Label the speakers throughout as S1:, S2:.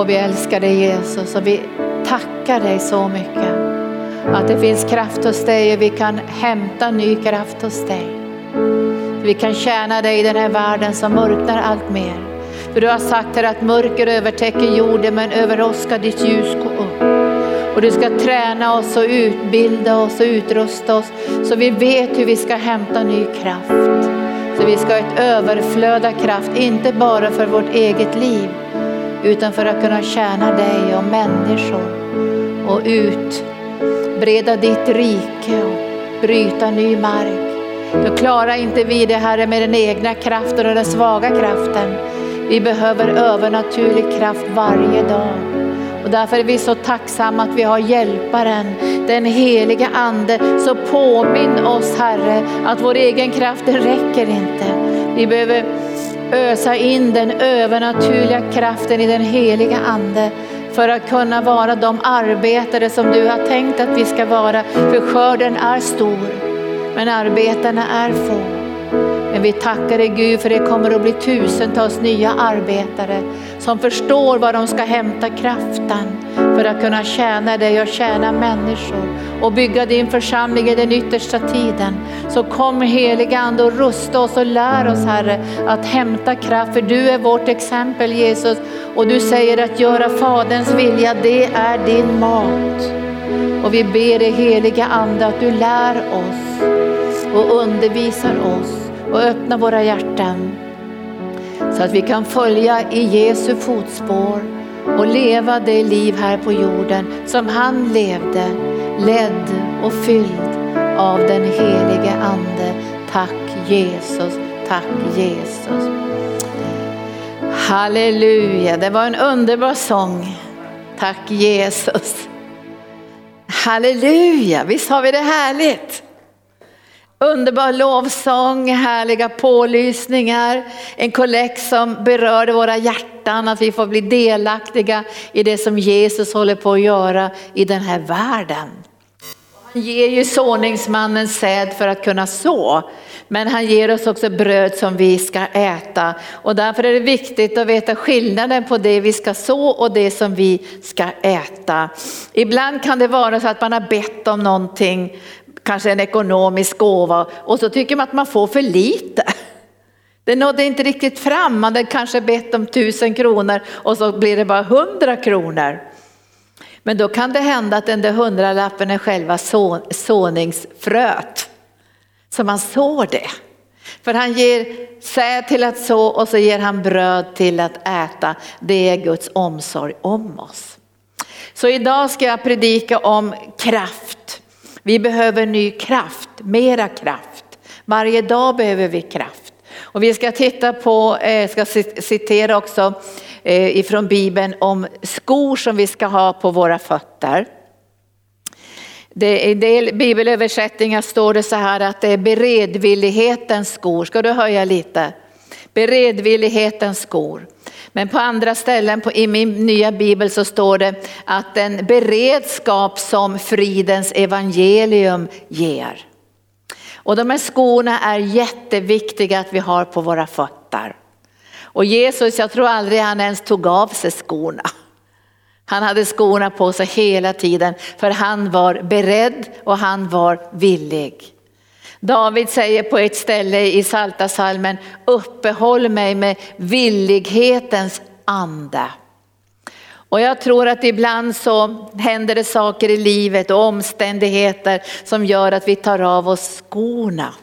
S1: Åh, vi älskar dig Jesus och vi tackar dig så mycket. Att det finns kraft hos dig och vi kan hämta ny kraft hos dig. Vi kan tjäna dig i den här världen som mörknar allt mer. För du har sagt här att mörker övertäcker jorden men över oss ska ditt ljus gå upp. Och du ska träna oss och utbilda oss och utrusta oss så vi vet hur vi ska hämta ny kraft. Så vi ska ha ett överflöd av kraft, inte bara för vårt eget liv utan för att kunna tjäna dig och människor och utbreda ditt rike och bryta ny mark. Då klarar inte vi det Herre med den egna kraften och den svaga kraften. Vi behöver övernaturlig kraft varje dag. Och därför är vi så tacksamma att vi har hjälparen, den heliga ande. Så påminn oss Herre att vår egen kraft den räcker inte. Vi behöver ösa in den övernaturliga kraften i den heliga ande för att kunna vara de arbetare som du har tänkt att vi ska vara. För skörden är stor, men arbetarna är få. Men vi tackar dig Gud för det kommer att bli tusentals nya arbetare som förstår var de ska hämta kraften för att kunna tjäna dig och tjäna människor och bygga din församling i den yttersta tiden. Så kom helige Ande och rusta oss och lär oss Herre att hämta kraft för du är vårt exempel Jesus och du säger att göra Faderns vilja det är din mat. Och vi ber dig heliga Ande att du lär oss och undervisar oss och öppnar våra hjärtan så att vi kan följa i Jesu fotspår och leva det liv här på jorden som han levde, ledd och fylld av den helige Ande. Tack Jesus, tack Jesus. Halleluja, det var en underbar sång. Tack Jesus. Halleluja, visst har vi det härligt? Underbar lovsång, härliga pålysningar, en kollekt som berörde våra hjärtan, att vi får bli delaktiga i det som Jesus håller på att göra i den här världen. Han ger ju såningsmannen säd för att kunna så, men han ger oss också bröd som vi ska äta. Och därför är det viktigt att veta skillnaden på det vi ska så och det som vi ska äta. Ibland kan det vara så att man har bett om någonting kanske en ekonomisk gåva och så tycker man att man får för lite. Det nådde inte riktigt fram, man hade kanske bett om tusen kronor och så blir det bara hundra kronor. Men då kan det hända att den där hundralappen är själva såningsfröet. Så man sår det. För han ger säd till att så och så ger han bröd till att äta. Det är Guds omsorg om oss. Så idag ska jag predika om kraft. Vi behöver ny kraft, mera kraft. Varje dag behöver vi kraft. Och vi ska titta på, eh, ska citera också eh, ifrån Bibeln om skor som vi ska ha på våra fötter. Det, I del bibelöversättningar står det så här att det är beredvillighetens skor. Ska du höja lite? Beredvillighetens skor. Men på andra ställen på, i min nya bibel så står det att den beredskap som fridens evangelium ger. Och de här skorna är jätteviktiga att vi har på våra fötter. Och Jesus, jag tror aldrig han ens tog av sig skorna. Han hade skorna på sig hela tiden för han var beredd och han var villig. David säger på ett ställe i Salta salmen uppehåll mig med villighetens ande. Och jag tror att ibland så händer det saker i livet och omständigheter som gör att vi tar av oss skorna.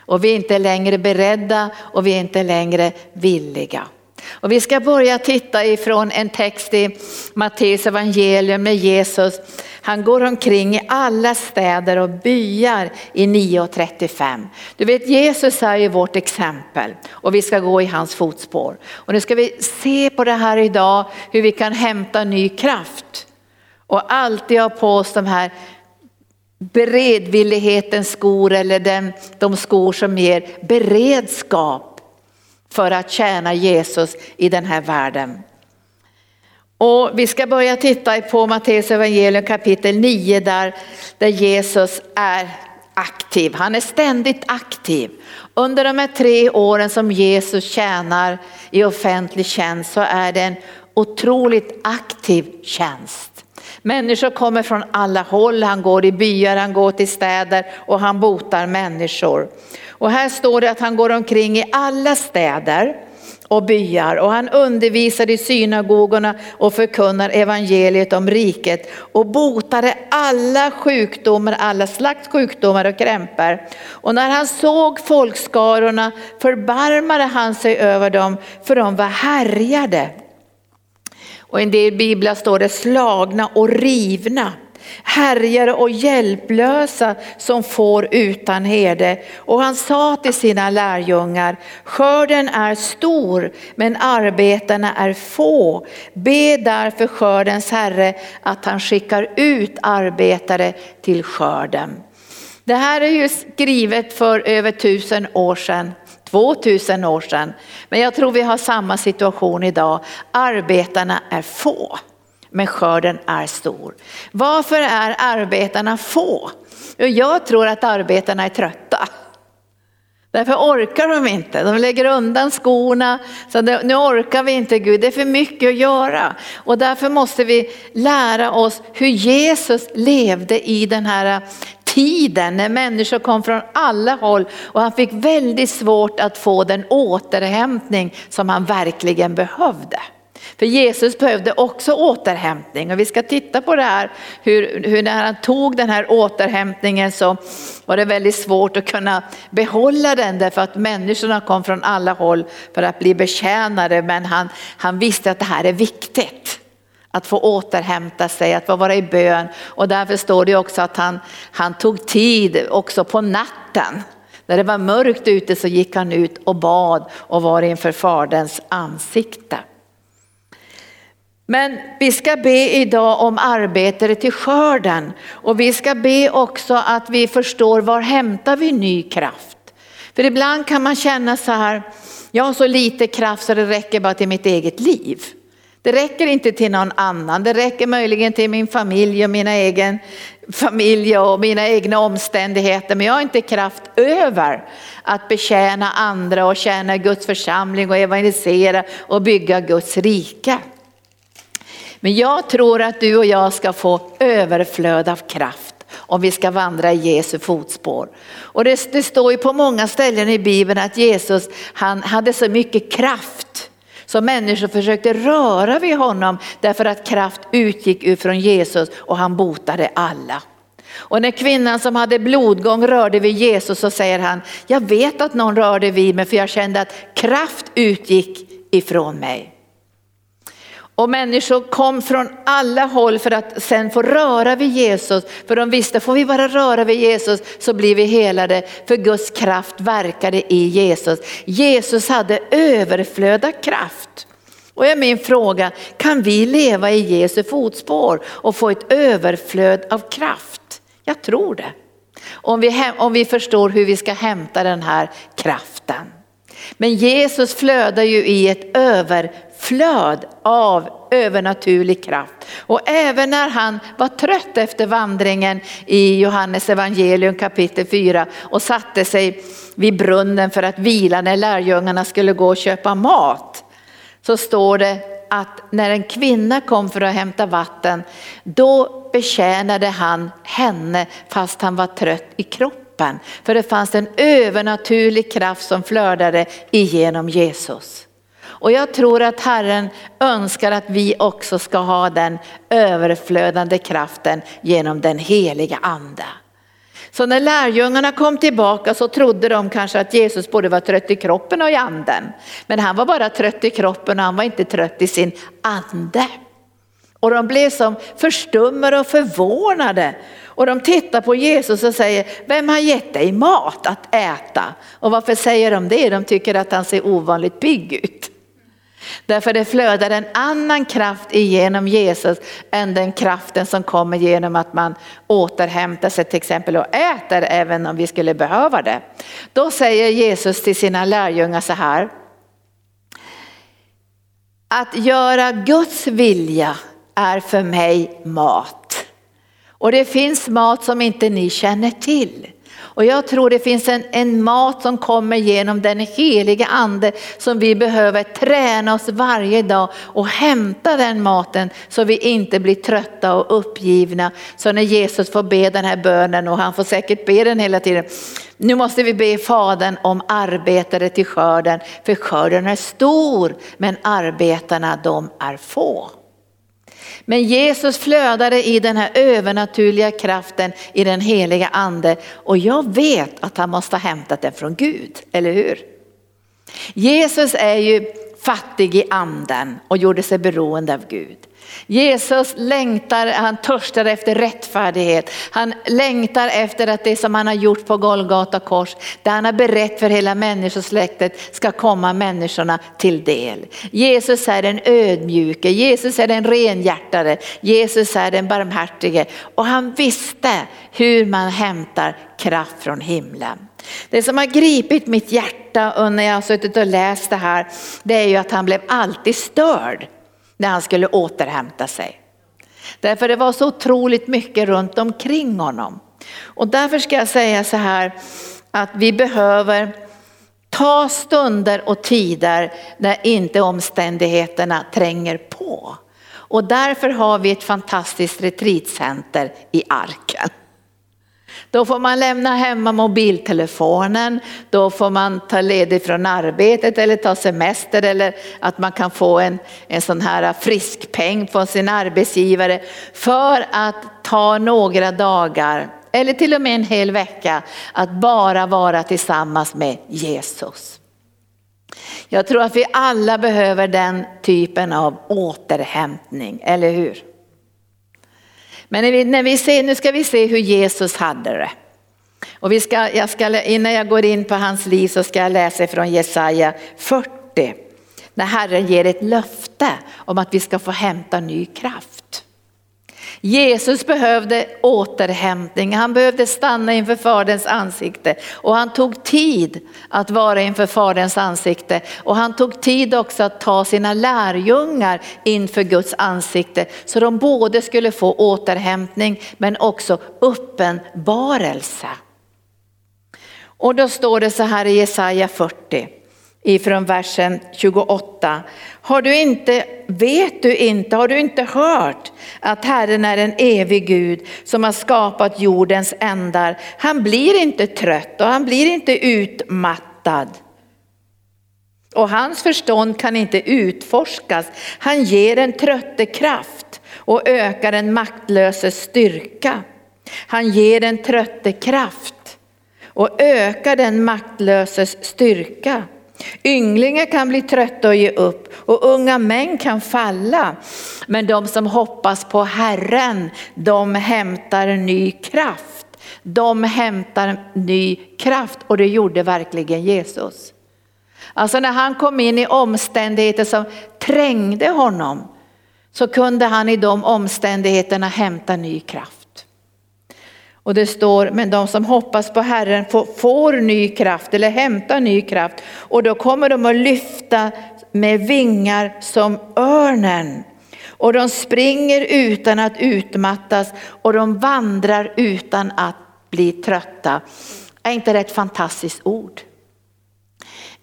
S1: Och vi är inte längre beredda och vi är inte längre villiga. Och vi ska börja titta ifrån en text i Matteus evangelium med Jesus. Han går omkring i alla städer och byar i 9.35. Du vet Jesus är ju vårt exempel och vi ska gå i hans fotspår. Och nu ska vi se på det här idag hur vi kan hämta ny kraft. Och alltid ha på oss de här beredvillighetens skor eller den, de skor som ger beredskap för att tjäna Jesus i den här världen. Och vi ska börja titta på Matteus evangelium kapitel 9 där, där Jesus är aktiv, han är ständigt aktiv. Under de här tre åren som Jesus tjänar i offentlig tjänst så är det en otroligt aktiv tjänst. Människor kommer från alla håll, han går i byar, han går till städer och han botar människor. Och här står det att han går omkring i alla städer och byar och han undervisar i synagogorna och förkunnar evangeliet om riket och botade alla sjukdomar, alla slags sjukdomar och krämpor. Och när han såg folkskarorna förbarmade han sig över dem för de var härjade. Och i en del biblar står det slagna och rivna härjare och hjälplösa som får utan herde. Och han sa till sina lärjungar, skörden är stor men arbetarna är få. Be därför skördens herre att han skickar ut arbetare till skörden. Det här är ju skrivet för över tusen år sedan. 2000 år sedan. Men jag tror vi har samma situation idag. Arbetarna är få men skörden är stor. Varför är arbetarna få? Jag tror att arbetarna är trötta. Därför orkar de inte, de lägger undan skorna. Så det, nu orkar vi inte Gud, det är för mycket att göra. Och därför måste vi lära oss hur Jesus levde i den här tiden när människor kom från alla håll och han fick väldigt svårt att få den återhämtning som han verkligen behövde. För Jesus behövde också återhämtning och vi ska titta på det här hur, hur när han tog den här återhämtningen så var det väldigt svårt att kunna behålla den därför att människorna kom från alla håll för att bli betjänade men han, han visste att det här är viktigt. Att få återhämta sig, att få vara i bön och därför står det också att han, han tog tid också på natten. När det var mörkt ute så gick han ut och bad och var inför faderns ansikte. Men vi ska be idag om arbetare till skörden och vi ska be också att vi förstår var hämtar vi ny kraft. För ibland kan man känna så här, jag har så lite kraft så det räcker bara till mitt eget liv. Det räcker inte till någon annan, det räcker möjligen till min familj och mina egen familj och mina egna omständigheter. Men jag har inte kraft över att betjäna andra och tjäna Guds församling och evangelisera och bygga Guds rike. Men jag tror att du och jag ska få överflöd av kraft om vi ska vandra i Jesu fotspår. Och det, det står ju på många ställen i Bibeln att Jesus han hade så mycket kraft så människor försökte röra vid honom därför att kraft utgick ut från Jesus och han botade alla. Och när kvinnan som hade blodgång rörde vid Jesus så säger han, jag vet att någon rörde vid mig för jag kände att kraft utgick ifrån mig. Och människor kom från alla håll för att sen få röra vid Jesus. För de visste, får vi bara röra vid Jesus så blir vi helade. För Guds kraft verkade i Jesus. Jesus hade överflöda kraft. Och är min fråga, kan vi leva i Jesu fotspår och få ett överflöd av kraft? Jag tror det. Om vi, om vi förstår hur vi ska hämta den här kraften. Men Jesus flödar ju i ett överflöd flöd av övernaturlig kraft. Och även när han var trött efter vandringen i Johannes evangelium kapitel 4 och satte sig vid brunnen för att vila när lärjungarna skulle gå och köpa mat. Så står det att när en kvinna kom för att hämta vatten, då betjänade han henne fast han var trött i kroppen. För det fanns en övernaturlig kraft som flödade igenom Jesus. Och jag tror att Herren önskar att vi också ska ha den överflödande kraften genom den heliga ande. Så när lärjungarna kom tillbaka så trodde de kanske att Jesus både var trött i kroppen och i anden. Men han var bara trött i kroppen och han var inte trött i sin ande. Och de blev som förstummade och förvånade. Och de tittar på Jesus och säger, vem har gett dig mat att äta? Och varför säger de det? De tycker att han ser ovanligt pigg ut. Därför det flödar en annan kraft igenom Jesus än den kraften som kommer genom att man återhämtar sig till exempel och äter även om vi skulle behöva det. Då säger Jesus till sina lärjungar så här. Att göra Guds vilja är för mig mat. Och det finns mat som inte ni känner till. Och jag tror det finns en, en mat som kommer genom den heliga ande som vi behöver träna oss varje dag och hämta den maten så vi inte blir trötta och uppgivna. Så när Jesus får be den här bönen och han får säkert be den hela tiden. Nu måste vi be Fadern om arbetare till skörden, för skörden är stor men arbetarna de är få. Men Jesus flödade i den här övernaturliga kraften i den heliga ande och jag vet att han måste ha hämtat den från Gud, eller hur? Jesus är ju fattig i anden och gjorde sig beroende av Gud. Jesus längtar, han törstar efter rättfärdighet. Han längtar efter att det som han har gjort på Golgata kors, det han har berett för hela människosläktet ska komma människorna till del. Jesus är den ödmjuke, Jesus är den renhjärtade, Jesus är den barmhärtige och han visste hur man hämtar kraft från himlen. Det som har gripit mitt hjärta när jag har suttit och läst det här, det är ju att han blev alltid störd när han skulle återhämta sig. Därför det var så otroligt mycket runt omkring honom. Och därför ska jag säga så här att vi behöver ta stunder och tider när inte omständigheterna tränger på. Och därför har vi ett fantastiskt retreatcenter i Ark. Då får man lämna hemma mobiltelefonen, då får man ta ledigt från arbetet eller ta semester eller att man kan få en, en sån här friskpeng från sin arbetsgivare för att ta några dagar eller till och med en hel vecka att bara vara tillsammans med Jesus. Jag tror att vi alla behöver den typen av återhämtning, eller hur? Men när vi, när vi ser, nu ska vi se hur Jesus hade det. Och vi ska, jag ska, innan jag går in på hans liv så ska jag läsa från Jesaja 40. När Herren ger ett löfte om att vi ska få hämta ny kraft. Jesus behövde återhämtning, han behövde stanna inför Faderns ansikte. Och han tog tid att vara inför Faderns ansikte. Och han tog tid också att ta sina lärjungar inför Guds ansikte så de både skulle få återhämtning men också uppenbarelse. Och då står det så här i Jesaja 40 ifrån versen 28. Har du inte, vet du inte, har du inte hört att Herren är en evig Gud som har skapat jordens ändar. Han blir inte trött och han blir inte utmattad. Och hans förstånd kan inte utforskas. Han ger en trötte kraft och ökar en maktlöses styrka. Han ger en trötte kraft och ökar den maktlöses styrka. Ynglingar kan bli trötta och ge upp och unga män kan falla. Men de som hoppas på Herren, de hämtar ny kraft. De hämtar ny kraft och det gjorde verkligen Jesus. Alltså när han kom in i omständigheter som trängde honom så kunde han i de omständigheterna hämta ny kraft. Och det står, men de som hoppas på Herren får, får ny kraft eller hämtar ny kraft och då kommer de att lyfta med vingar som örnen. Och de springer utan att utmattas och de vandrar utan att bli trötta. Är inte det ett fantastiskt ord?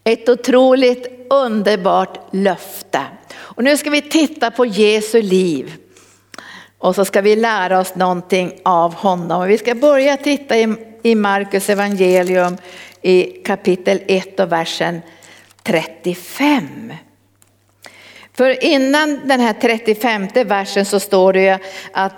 S1: Ett otroligt underbart löfte. Och nu ska vi titta på Jesu liv. Och så ska vi lära oss någonting av honom. Vi ska börja titta i, Markus evangelium i kapitel 1 och versen 35. För innan den här 35 versen så står det att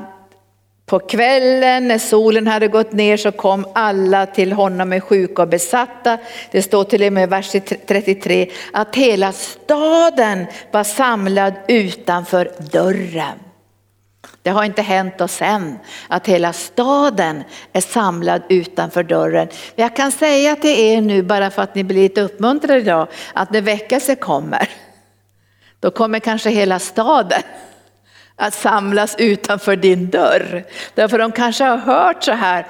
S1: på kvällen när solen hade gått ner så kom alla till honom med sjuka och besatta. Det står till och med i vers 33 att hela staden var samlad utanför dörren. Det har inte hänt oss än att hela staden är samlad utanför dörren. Men jag kan säga till er nu bara för att ni blir lite uppmuntrade idag att när väckelse kommer, då kommer kanske hela staden att samlas utanför din dörr. Därför de kanske har hört så här,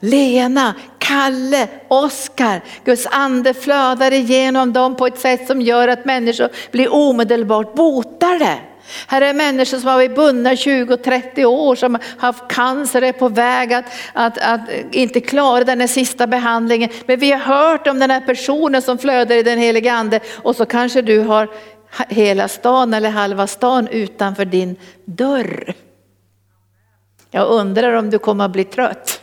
S1: Lena, Kalle, Oskar, Guds ande flödar igenom dem på ett sätt som gör att människor blir omedelbart botade. Här är människor som har varit bundna 20-30 år, som har haft cancer, är på väg att, att, att inte klara den här sista behandlingen. Men vi har hört om den här personen som flödar i den heliga ande och så kanske du har hela stan eller halva stan utanför din dörr. Jag undrar om du kommer att bli trött.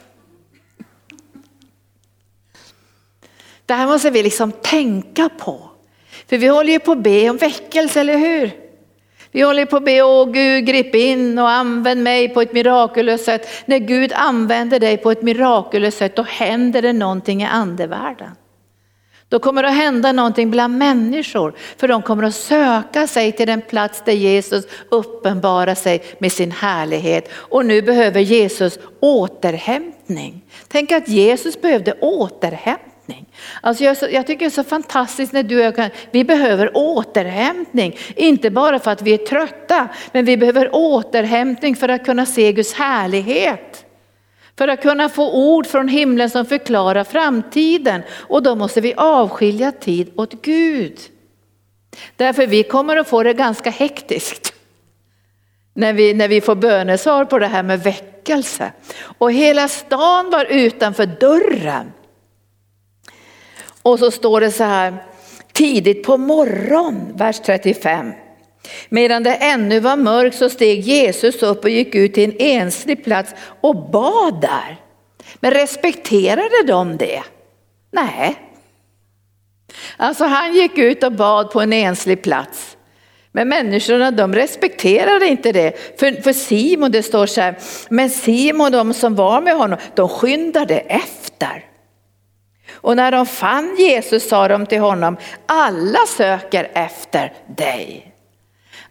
S1: Det här måste vi liksom tänka på. För vi håller ju på att be om väckelse, eller hur? Vi håller på att be, åh Gud grip in och använd mig på ett mirakulöst sätt. När Gud använder dig på ett mirakulöst sätt då händer det någonting i andevärlden. Då kommer det att hända någonting bland människor, för de kommer att söka sig till den plats där Jesus uppenbarar sig med sin härlighet. Och nu behöver Jesus återhämtning. Tänk att Jesus behövde återhämtning. Alltså jag, jag, tycker det är så fantastiskt när du och jag kan, vi behöver återhämtning. Inte bara för att vi är trötta, men vi behöver återhämtning för att kunna se Guds härlighet. För att kunna få ord från himlen som förklarar framtiden. Och då måste vi avskilja tid åt Gud. Därför vi kommer att få det ganska hektiskt. När vi, när vi får bönesvar på det här med väckelse. Och hela stan var utanför dörren. Och så står det så här, tidigt på morgon, vers 35. Medan det ännu var mörkt så steg Jesus upp och gick ut till en enslig plats och bad där. Men respekterade de det? Nej. Alltså han gick ut och bad på en enslig plats. Men människorna de respekterade inte det. För, för Simon det står så här, men Simon och de som var med honom, de skyndade efter. Och när de fann Jesus sa de till honom, alla söker efter dig.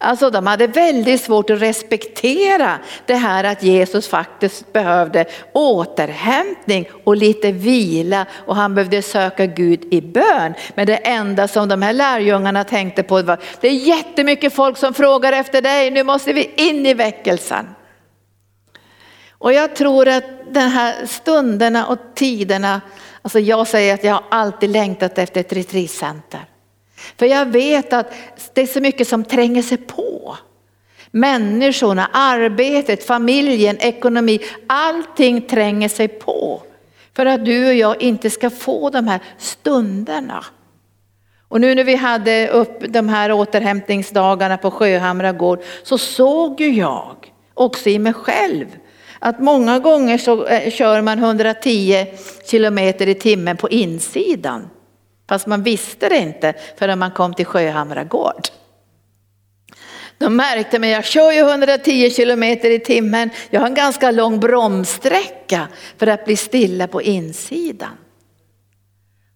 S1: Alltså de hade väldigt svårt att respektera det här att Jesus faktiskt behövde återhämtning och lite vila och han behövde söka Gud i bön. Men det enda som de här lärjungarna tänkte på var, det är jättemycket folk som frågar efter dig, nu måste vi in i väckelsen. Och jag tror att de här stunderna och tiderna, alltså jag säger att jag har alltid längtat efter ett retreatcenter. För jag vet att det är så mycket som tränger sig på. Människorna, arbetet, familjen, ekonomi, allting tränger sig på. För att du och jag inte ska få de här stunderna. Och nu när vi hade upp de här återhämtningsdagarna på Sjöhamra gård så såg ju jag också i mig själv att många gånger så eh, kör man 110 kilometer i timmen på insidan. Fast man visste det inte förrän man kom till Sjöhamra gård. De märkte, men jag kör ju 110 kilometer i timmen. Jag har en ganska lång bromssträcka för att bli stilla på insidan.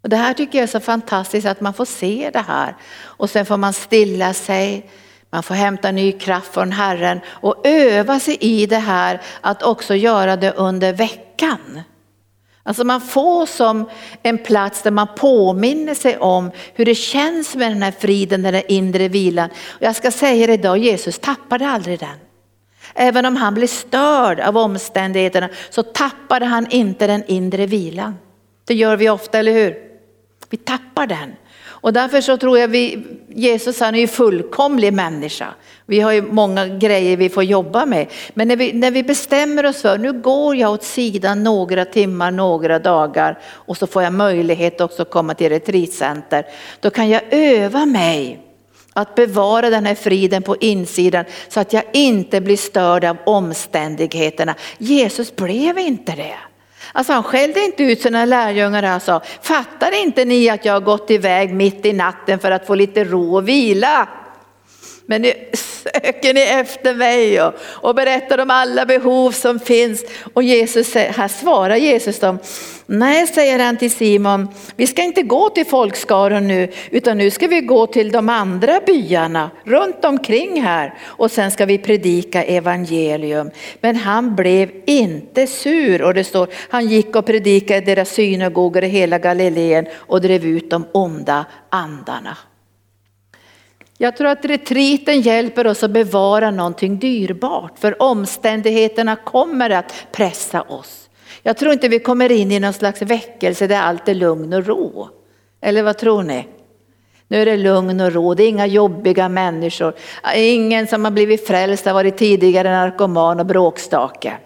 S1: Och det här tycker jag är så fantastiskt att man får se det här. Och sen får man stilla sig, man får hämta ny kraft från Herren och öva sig i det här att också göra det under veckan. Alltså man får som en plats där man påminner sig om hur det känns med den här friden, den här inre vilan. Och jag ska säga det idag, Jesus tappade aldrig den. Även om han blev störd av omständigheterna så tappade han inte den inre vilan. Det gör vi ofta, eller hur? Vi tappar den. Och därför så tror jag vi, Jesus han är ju fullkomlig människa. Vi har ju många grejer vi får jobba med. Men när vi, när vi bestämmer oss för, nu går jag åt sidan några timmar, några dagar och så får jag möjlighet också att komma till retreatcenter. Då kan jag öva mig att bevara den här friden på insidan så att jag inte blir störd av omständigheterna. Jesus blev inte det. Alltså han skällde inte ut sina lärjungar och sa, fattar inte ni att jag har gått iväg mitt i natten för att få lite ro och vila? Men nu söker ni efter mig och, och berättar om alla behov som finns. Och Jesus, här svarar Jesus dem, nej säger han till Simon, vi ska inte gå till folkskaran nu utan nu ska vi gå till de andra byarna runt omkring här och sen ska vi predika evangelium. Men han blev inte sur och det står, han gick och predikade i deras synagogor i hela Galileen och drev ut de onda andarna. Jag tror att retriten hjälper oss att bevara någonting dyrbart för omständigheterna kommer att pressa oss. Jag tror inte vi kommer in i någon slags väckelse där allt är lugn och ro. Eller vad tror ni? Nu är det lugn och ro, det är inga jobbiga människor. Ingen som har blivit frälst har varit tidigare narkoman och bråkstake.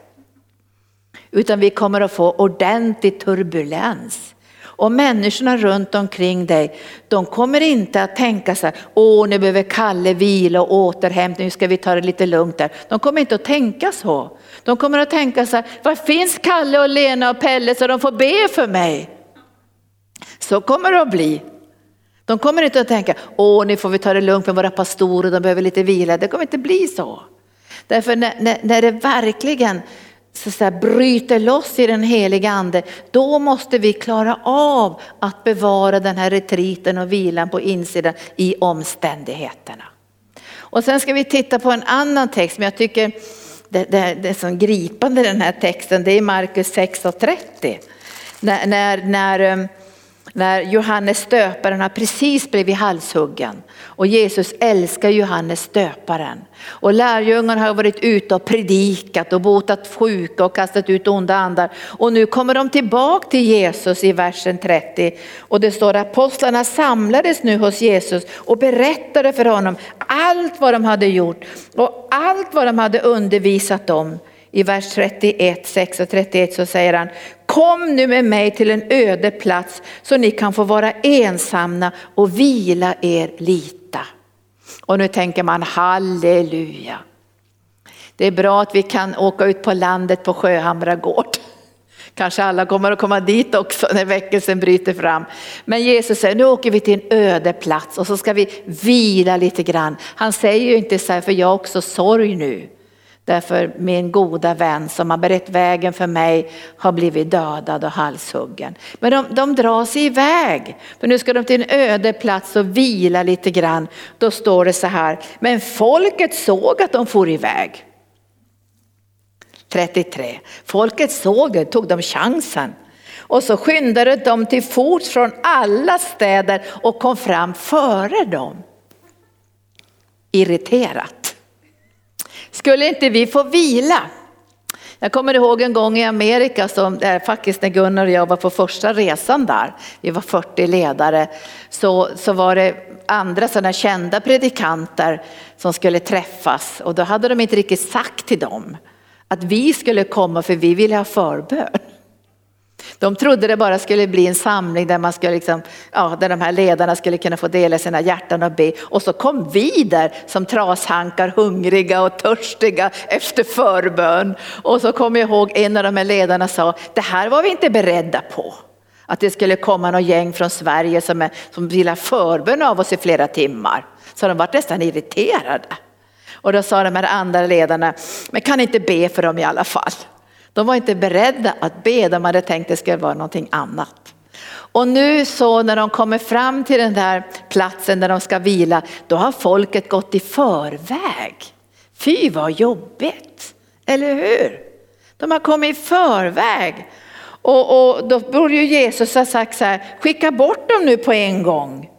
S1: Utan vi kommer att få ordentlig turbulens. Och människorna runt omkring dig, de kommer inte att tänka så här, åh nu behöver Kalle vila och återhämtning, nu ska vi ta det lite lugnt där. De kommer inte att tänka så. De kommer att tänka så här, var finns Kalle och Lena och Pelle så de får be för mig? Så kommer det att bli. De kommer inte att tänka, åh nu får vi ta det lugnt med våra pastorer, de behöver lite vila. Det kommer inte bli så. Därför när, när, när det verkligen så så här, bryter loss i den heliga ande, då måste vi klara av att bevara den här retriten och vilan på insidan i omständigheterna. Och sen ska vi titta på en annan text men jag tycker det, det, det är så gripande den här texten, det är Markus 6.30. När, när, när ehm, när Johannes döparen har precis blivit halshuggen och Jesus älskar Johannes döparen. Och lärjungarna har varit ute och predikat och botat sjuka och kastat ut onda andar. Och nu kommer de tillbaka till Jesus i versen 30 och det står att apostlarna samlades nu hos Jesus och berättade för honom allt vad de hade gjort och allt vad de hade undervisat om. I vers 31, 6 och 31 så säger han, kom nu med mig till en öde plats så ni kan få vara ensamma och vila er lita. Och nu tänker man halleluja. Det är bra att vi kan åka ut på landet på Sjöhamra gård. Kanske alla kommer att komma dit också när väckelsen bryter fram. Men Jesus säger, nu åker vi till en öde plats och så ska vi vila lite grann. Han säger ju inte så här, för jag har också sorg nu. Därför min goda vän som har berett vägen för mig har blivit dödad och halshuggen. Men de, de drar sig iväg, för nu ska de till en öde plats och vila lite grann. Då står det så här, men folket såg att de for iväg. 33. Folket såg det, tog de chansen. Och så skyndade de till fots från alla städer och kom fram före dem. Irriterat. Skulle inte vi få vila? Jag kommer ihåg en gång i Amerika, som, eh, faktiskt när Gunnar och jag var på första resan där, vi var 40 ledare, så, så var det andra sådana kända predikanter som skulle träffas och då hade de inte riktigt sagt till dem att vi skulle komma för vi ville ha förbön. De trodde det bara skulle bli en samling där, man skulle liksom, ja, där de här ledarna skulle kunna få dela sina hjärtan och be. Och så kom vi där som trashankar, hungriga och törstiga efter förbön. Och så kommer jag ihåg en av de här ledarna sa, det här var vi inte beredda på. Att det skulle komma någon gäng från Sverige som, är, som vill ha förbön av oss i flera timmar. Så de var nästan irriterade. Och då sa de här andra ledarna, men kan inte be för dem i alla fall. De var inte beredda att be, de hade tänkt att det skulle vara någonting annat. Och nu så när de kommer fram till den där platsen där de ska vila, då har folket gått i förväg. Fy vad jobbigt, eller hur? De har kommit i förväg. Och, och då borde ju Jesus ha sagt så här, skicka bort dem nu på en gång.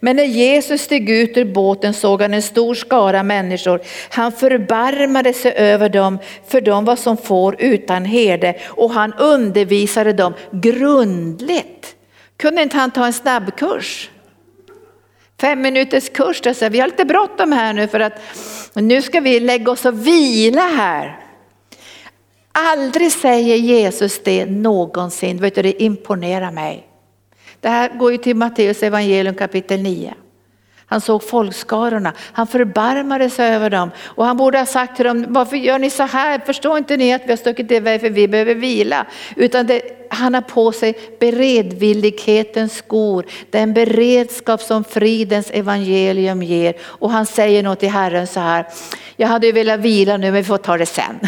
S1: Men när Jesus steg ut ur båten såg han en stor skara människor. Han förbarmade sig över dem, för de var som får utan herde och han undervisade dem grundligt. Kunde inte han ta en snabbkurs? Fem minuters kurs, där säger vi har lite bråttom här nu för att nu ska vi lägga oss och vila här. Aldrig säger Jesus det någonsin, vet du det imponerar mig. Det här går ju till Matteus evangelium kapitel 9. Han såg folkskarorna, han förbarmade sig över dem och han borde ha sagt till dem, varför gör ni så här? Förstår inte ni att vi har stuckit iväg för vi behöver vila? Utan det, han har på sig beredvillighetens skor, den beredskap som fridens evangelium ger. Och han säger nog till Herren så här, jag hade ju velat vila nu men vi får ta det sen.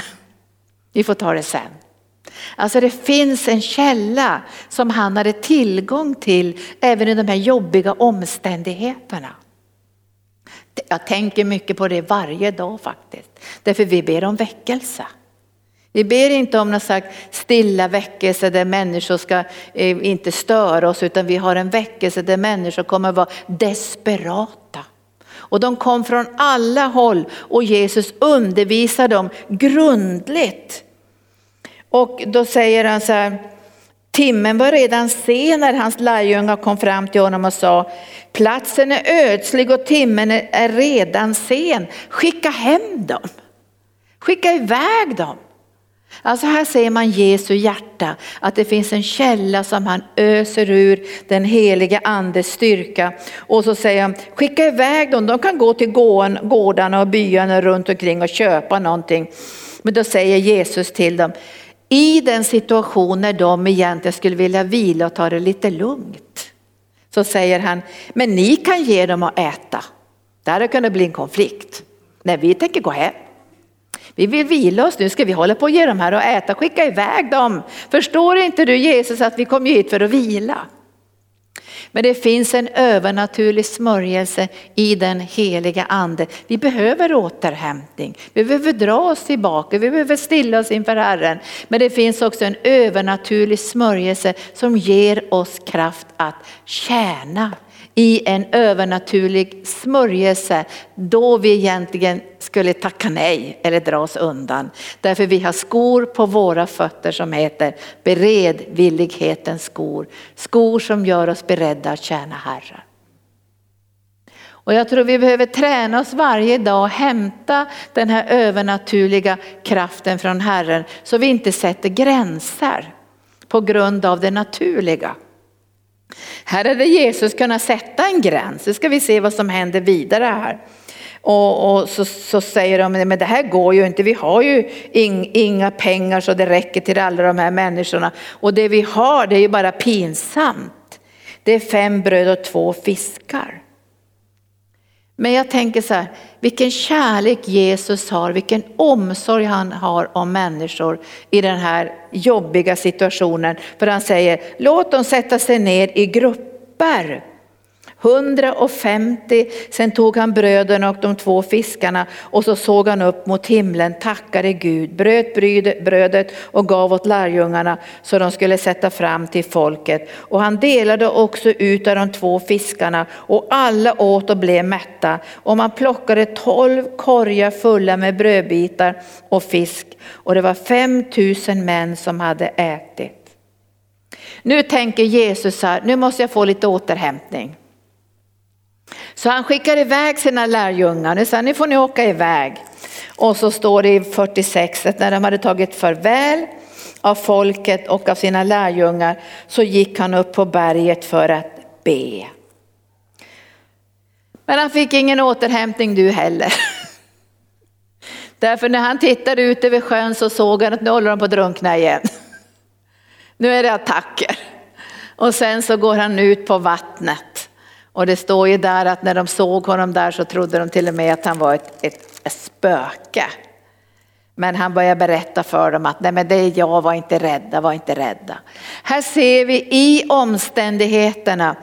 S1: Vi får ta det sen. Alltså det finns en källa som han hade tillgång till även i de här jobbiga omständigheterna. Jag tänker mycket på det varje dag faktiskt. Därför vi ber om väckelse. Vi ber inte om någon slags stilla väckelse där människor ska eh, inte störa oss utan vi har en väckelse där människor kommer vara desperata Och de kom från alla håll och Jesus undervisar dem grundligt. Och då säger han så här, timmen var redan sen när hans lärjungar kom fram till honom och sa, platsen är ödslig och timmen är redan sen, skicka hem dem. Skicka iväg dem. Alltså här ser man Jesu hjärta, att det finns en källa som han öser ur den heliga andes styrka. Och så säger han, skicka iväg dem, de kan gå till gårdarna och byarna runt omkring och köpa någonting. Men då säger Jesus till dem, i den situation när de egentligen skulle vilja vila och ta det lite lugnt, så säger han, men ni kan ge dem att äta. Där hade kunnat bli en konflikt. Nej, vi tänker gå hem. Vi vill vila oss nu, ska vi hålla på och ge dem här och äta, skicka iväg dem. Förstår inte du Jesus att vi kom hit för att vila? Men det finns en övernaturlig smörjelse i den heliga ande. Vi behöver återhämtning, vi behöver dra oss tillbaka, vi behöver stilla oss inför Herren. Men det finns också en övernaturlig smörjelse som ger oss kraft att tjäna i en övernaturlig smörjelse då vi egentligen skulle tacka nej eller dra oss undan. Därför vi har skor på våra fötter som heter beredvillighetens skor. Skor som gör oss beredda att tjäna Herren. Och jag tror vi behöver träna oss varje dag och hämta den här övernaturliga kraften från Herren så vi inte sätter gränser på grund av det naturliga. Här hade Jesus kunnat sätta en gräns. Nu ska vi se vad som händer vidare här. Och, och så, så, säger de, men det här går ju inte, vi har ju ing, inga pengar så det räcker till alla de här människorna. Och det vi har det är ju bara pinsamt. Det är fem bröd och två fiskar. Men jag tänker så här, vilken kärlek Jesus har, vilken omsorg han har om människor i den här jobbiga situationen. För han säger, låt dem sätta sig ner i grupper 150, sen tog han bröden och de två fiskarna och så såg han upp mot himlen, tackade Gud, bröt brödet och gav åt lärjungarna så de skulle sätta fram till folket. Och han delade också ut av de två fiskarna och alla åt och blev mätta. Och man plockade tolv korgar fulla med brödbitar och fisk och det var 5000 män som hade ätit. Nu tänker Jesus här, nu måste jag få lite återhämtning. Så han skickar iväg sina lärjungar, nu sa nu får ni åka iväg. Och så står det i 46 att när de hade tagit farväl av folket och av sina lärjungar så gick han upp på berget för att be. Men han fick ingen återhämtning du heller. Därför när han tittade ut över sjön så såg han att nu håller de på att drunkna igen. Nu är det attacker. Och sen så går han ut på vattnet. Och det står ju där att när de såg honom där så trodde de till och med att han var ett, ett, ett spöke. Men han börjar berätta för dem att nej men det är jag, var inte rädda, var inte rädda. Här ser vi i omständigheterna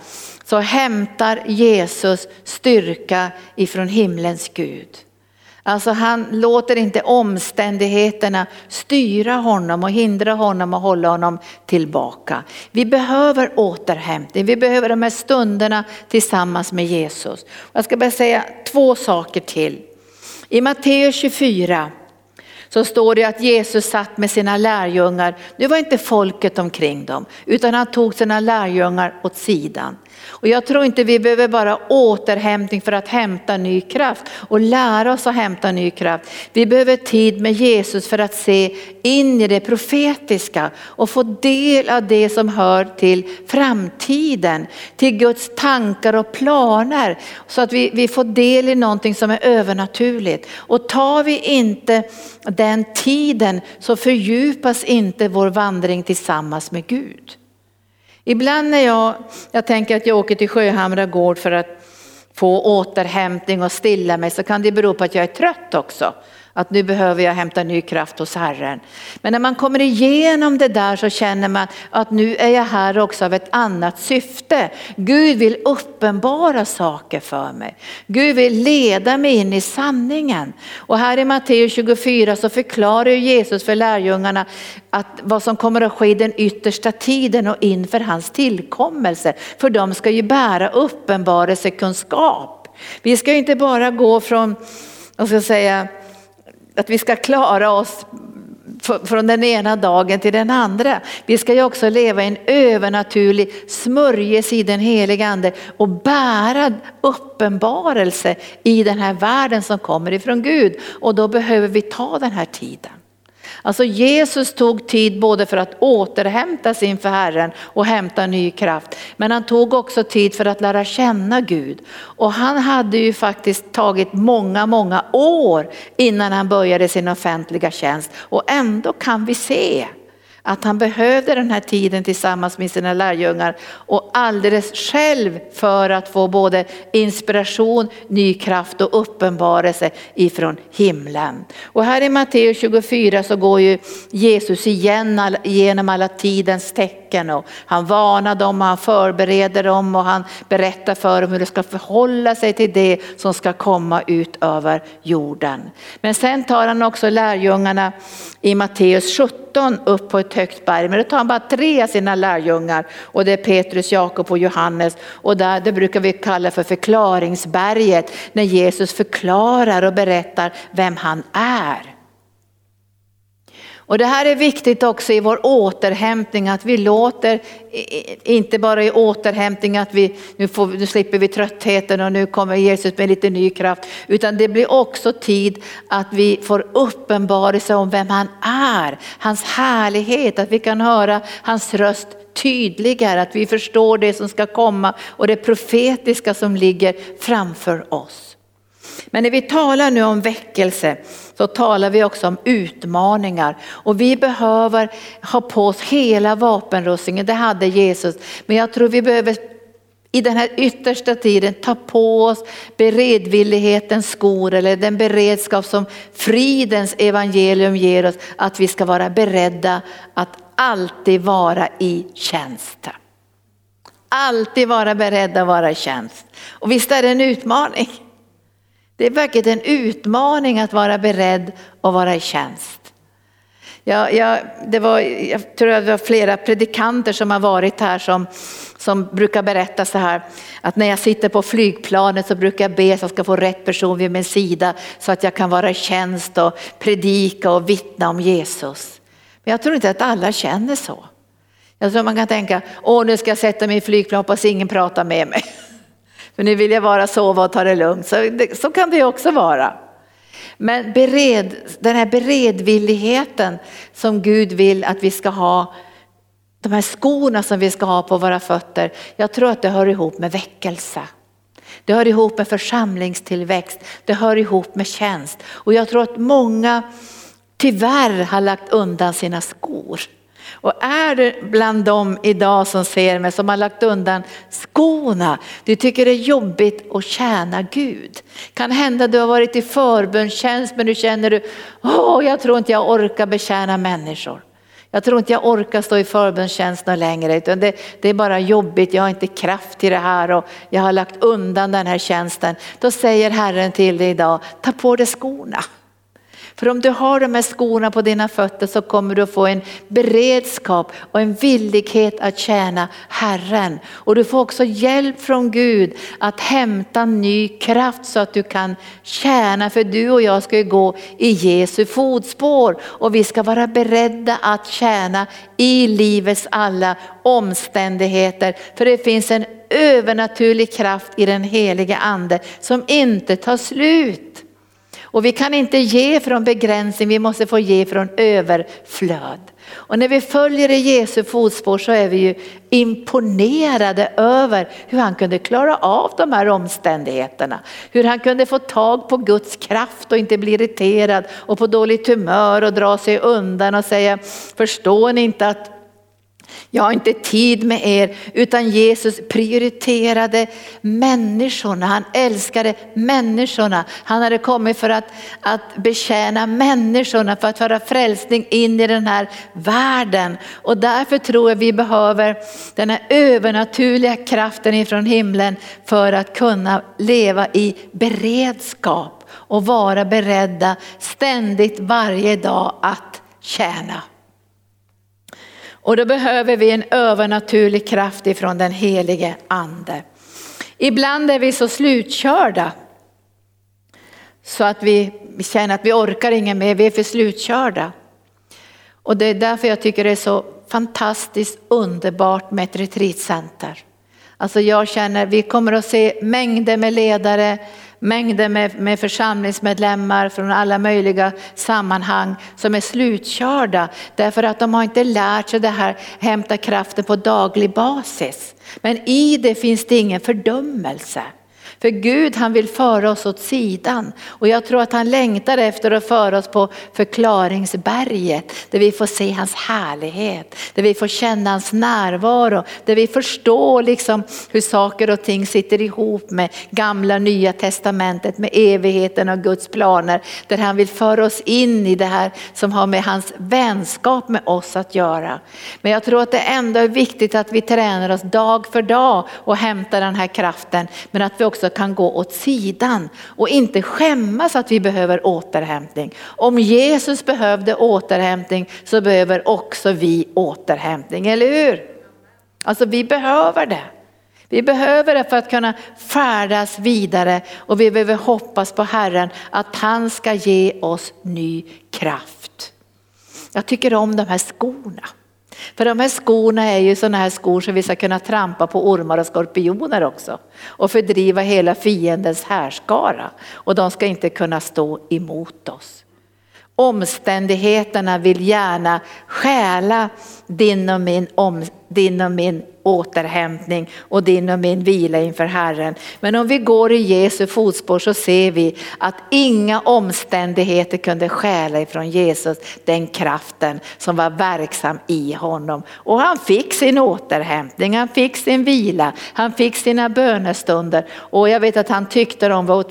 S1: så hämtar Jesus styrka ifrån himlens Gud. Alltså han låter inte omständigheterna styra honom och hindra honom och hålla honom tillbaka. Vi behöver återhämtning, vi behöver de här stunderna tillsammans med Jesus. Jag ska bara säga två saker till. I Matteus 24 så står det att Jesus satt med sina lärjungar. Nu var inte folket omkring dem utan han tog sina lärjungar åt sidan. Och jag tror inte vi behöver bara återhämtning för att hämta ny kraft och lära oss att hämta ny kraft. Vi behöver tid med Jesus för att se in i det profetiska och få del av det som hör till framtiden, till Guds tankar och planer så att vi, vi får del i någonting som är övernaturligt. Och tar vi inte den tiden så fördjupas inte vår vandring tillsammans med Gud. Ibland när jag, jag tänker att jag åker till Sjöhamra gård för att få återhämtning och stilla mig så kan det bero på att jag är trött också. Att nu behöver jag hämta ny kraft hos Herren. Men när man kommer igenom det där så känner man att nu är jag här också av ett annat syfte. Gud vill uppenbara saker för mig. Gud vill leda mig in i sanningen. Och här i Matteus 24 så förklarar Jesus för lärjungarna att vad som kommer att ske i den yttersta tiden och inför hans tillkommelse. För de ska ju bära uppenbarelsekunskap. Vi ska inte bara gå från, vad ska jag säga, att vi ska klara oss från den ena dagen till den andra. Vi ska ju också leva i en övernaturlig smörjelse i den helige ande och bära uppenbarelse i den här världen som kommer ifrån Gud. Och då behöver vi ta den här tiden. Alltså Jesus tog tid både för att återhämta sig inför Herren och hämta ny kraft. Men han tog också tid för att lära känna Gud. Och han hade ju faktiskt tagit många, många år innan han började sin offentliga tjänst. Och ändå kan vi se att han behövde den här tiden tillsammans med sina lärjungar och alldeles själv för att få både inspiration, ny kraft och uppenbarelse ifrån himlen. Och här i Matteus 24 så går ju Jesus igen genom alla tidens tecken och han varnar dem och han förbereder dem och han berättar för dem hur de ska förhålla sig till det som ska komma ut över jorden. Men sen tar han också lärjungarna i Matteus 17 upp på ett högt berg. Men då tar han bara tre av sina lärjungar och det är Petrus, Jakob och Johannes. Och där, det brukar vi kalla för förklaringsberget när Jesus förklarar och berättar vem han är. Och det här är viktigt också i vår återhämtning att vi låter, inte bara i återhämtning att vi, nu, får, nu slipper vi tröttheten och nu kommer Jesus med lite ny kraft. Utan det blir också tid att vi får uppenbarelse om vem han är, hans härlighet, att vi kan höra hans röst tydligare, att vi förstår det som ska komma och det profetiska som ligger framför oss. Men när vi talar nu om väckelse så talar vi också om utmaningar och vi behöver ha på oss hela vapenrustningen, det hade Jesus. Men jag tror vi behöver i den här yttersta tiden ta på oss beredvillighetens skor eller den beredskap som fridens evangelium ger oss, att vi ska vara beredda att alltid vara i tjänst. Alltid vara beredda att vara i tjänst. Och visst är det en utmaning. Det är verkligen en utmaning att vara beredd och vara i tjänst. Jag, jag, det var, jag tror att det var flera predikanter som har varit här som, som brukar berätta så här att när jag sitter på flygplanet så brukar jag be så att jag ska få rätt person vid min sida så att jag kan vara i tjänst och predika och vittna om Jesus. Men jag tror inte att alla känner så. Jag tror man kan tänka, åh nu ska jag sätta mig i flygplan, hoppas ingen pratar med mig. För nu vill jag bara sova och ta det lugnt. Så, det, så kan det också vara. Men bered, den här beredvilligheten som Gud vill att vi ska ha, de här skorna som vi ska ha på våra fötter, jag tror att det hör ihop med väckelse. Det hör ihop med församlingstillväxt, det hör ihop med tjänst. Och jag tror att många tyvärr har lagt undan sina skor. Och är du bland dem idag som ser mig som har lagt undan skorna, du tycker det är jobbigt att tjäna Gud. Kan hända du har varit i förbönstjänst men nu känner du, åh jag tror inte jag orkar betjäna människor. Jag tror inte jag orkar stå i förbönstjänst längre utan det, det, är bara jobbigt, jag har inte kraft till det här och jag har lagt undan den här tjänsten. Då säger Herren till dig idag, ta på dig skorna. För om du har de här skorna på dina fötter så kommer du att få en beredskap och en villighet att tjäna Herren. Och du får också hjälp från Gud att hämta ny kraft så att du kan tjäna. För du och jag ska ju gå i Jesu fotspår och vi ska vara beredda att tjäna i livets alla omständigheter. För det finns en övernaturlig kraft i den helige ande som inte tar slut. Och vi kan inte ge från begränsning, vi måste få ge från överflöd. Och när vi följer i Jesu fotspår så är vi ju imponerade över hur han kunde klara av de här omständigheterna. Hur han kunde få tag på Guds kraft och inte bli irriterad och på dåligt humör och dra sig undan och säga, förstår ni inte att jag har inte tid med er, utan Jesus prioriterade människorna. Han älskade människorna. Han hade kommit för att, att betjäna människorna, för att föra frälsning in i den här världen. Och därför tror jag vi behöver den här övernaturliga kraften ifrån himlen för att kunna leva i beredskap och vara beredda ständigt varje dag att tjäna. Och då behöver vi en övernaturlig kraft ifrån den helige ande. Ibland är vi så slutkörda så att vi känner att vi orkar inget mer, vi är för slutkörda. Och det är därför jag tycker det är så fantastiskt underbart med ett retreatcenter. Alltså jag känner, vi kommer att se mängder med ledare, mängder med, med församlingsmedlemmar från alla möjliga sammanhang som är slutkörda därför att de har inte lärt sig det här hämta kraften på daglig basis. Men i det finns det ingen fördömelse. För Gud han vill föra oss åt sidan och jag tror att han längtar efter att föra oss på förklaringsberget där vi får se hans härlighet, där vi får känna hans närvaro, där vi förstår liksom hur saker och ting sitter ihop med gamla nya testamentet, med evigheten och Guds planer. Där han vill föra oss in i det här som har med hans vänskap med oss att göra. Men jag tror att det ändå är viktigt att vi tränar oss dag för dag och hämtar den här kraften men att vi också kan gå åt sidan och inte skämmas att vi behöver återhämtning. Om Jesus behövde återhämtning så behöver också vi återhämtning, eller hur? Alltså vi behöver det. Vi behöver det för att kunna färdas vidare och vi behöver hoppas på Herren att han ska ge oss ny kraft. Jag tycker om de här skorna. För de här skorna är ju sådana här skor som vi ska kunna trampa på ormar och skorpioner också. Och fördriva hela fiendens härskara. Och de ska inte kunna stå emot oss. Omständigheterna vill gärna stjäla din och min, om, din och min återhämtning och din och min vila inför Herren. Men om vi går i Jesu fotspår så ser vi att inga omständigheter kunde stjäla ifrån Jesus den kraften som var verksam i honom. Och han fick sin återhämtning, han fick sin vila, han fick sina bönestunder och jag vet att han tyckte de var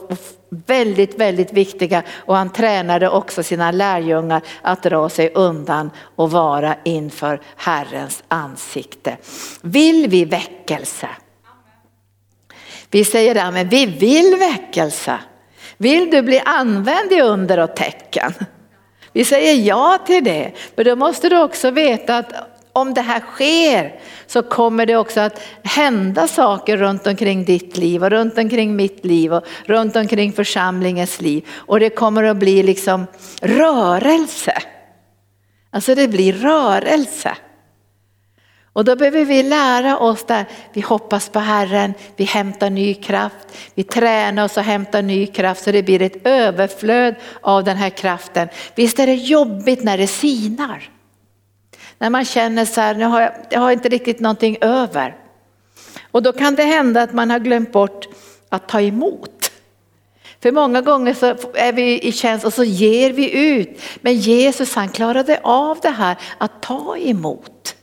S1: väldigt, väldigt viktiga och han tränade också sina lärjungar att dra sig undan och vara inför Herrens ansikte. Vill vi väckelse? Vi säger det, men vi vill väckelse. Vill du bli använd i under och tecken? Vi säger ja till det, men då måste du också veta att om det här sker så kommer det också att hända saker runt omkring ditt liv och runt omkring mitt liv och runt omkring församlingens liv. Och det kommer att bli liksom rörelse. Alltså det blir rörelse. Och då behöver vi lära oss där, vi hoppas på Herren, vi hämtar ny kraft, vi tränar oss och hämtar ny kraft så det blir ett överflöd av den här kraften. Visst är det jobbigt när det sinar? När man känner så här, nu har jag, jag har inte riktigt någonting över. Och då kan det hända att man har glömt bort att ta emot. För många gånger så är vi i tjänst och så ger vi ut. Men Jesus han klarade av det här att ta emot.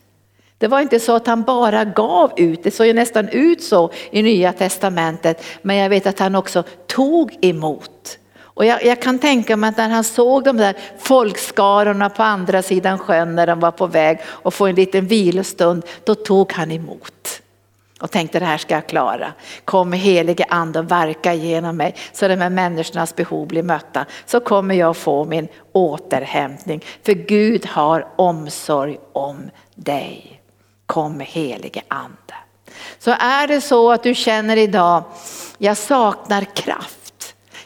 S1: Det var inte så att han bara gav ut, det såg ju nästan ut så i nya testamentet. Men jag vet att han också tog emot. Och jag, jag, kan tänka mig att när han såg de där folkskarorna på andra sidan sjön när de var på väg och få en liten vilostund, då tog han emot. Och tänkte det här ska jag klara. Kom helige ande och verka genom mig så de här människornas behov blir mötta. Så kommer jag få min återhämtning. För Gud har omsorg om dig. Kom helige ande. Så är det så att du känner idag, jag saknar kraft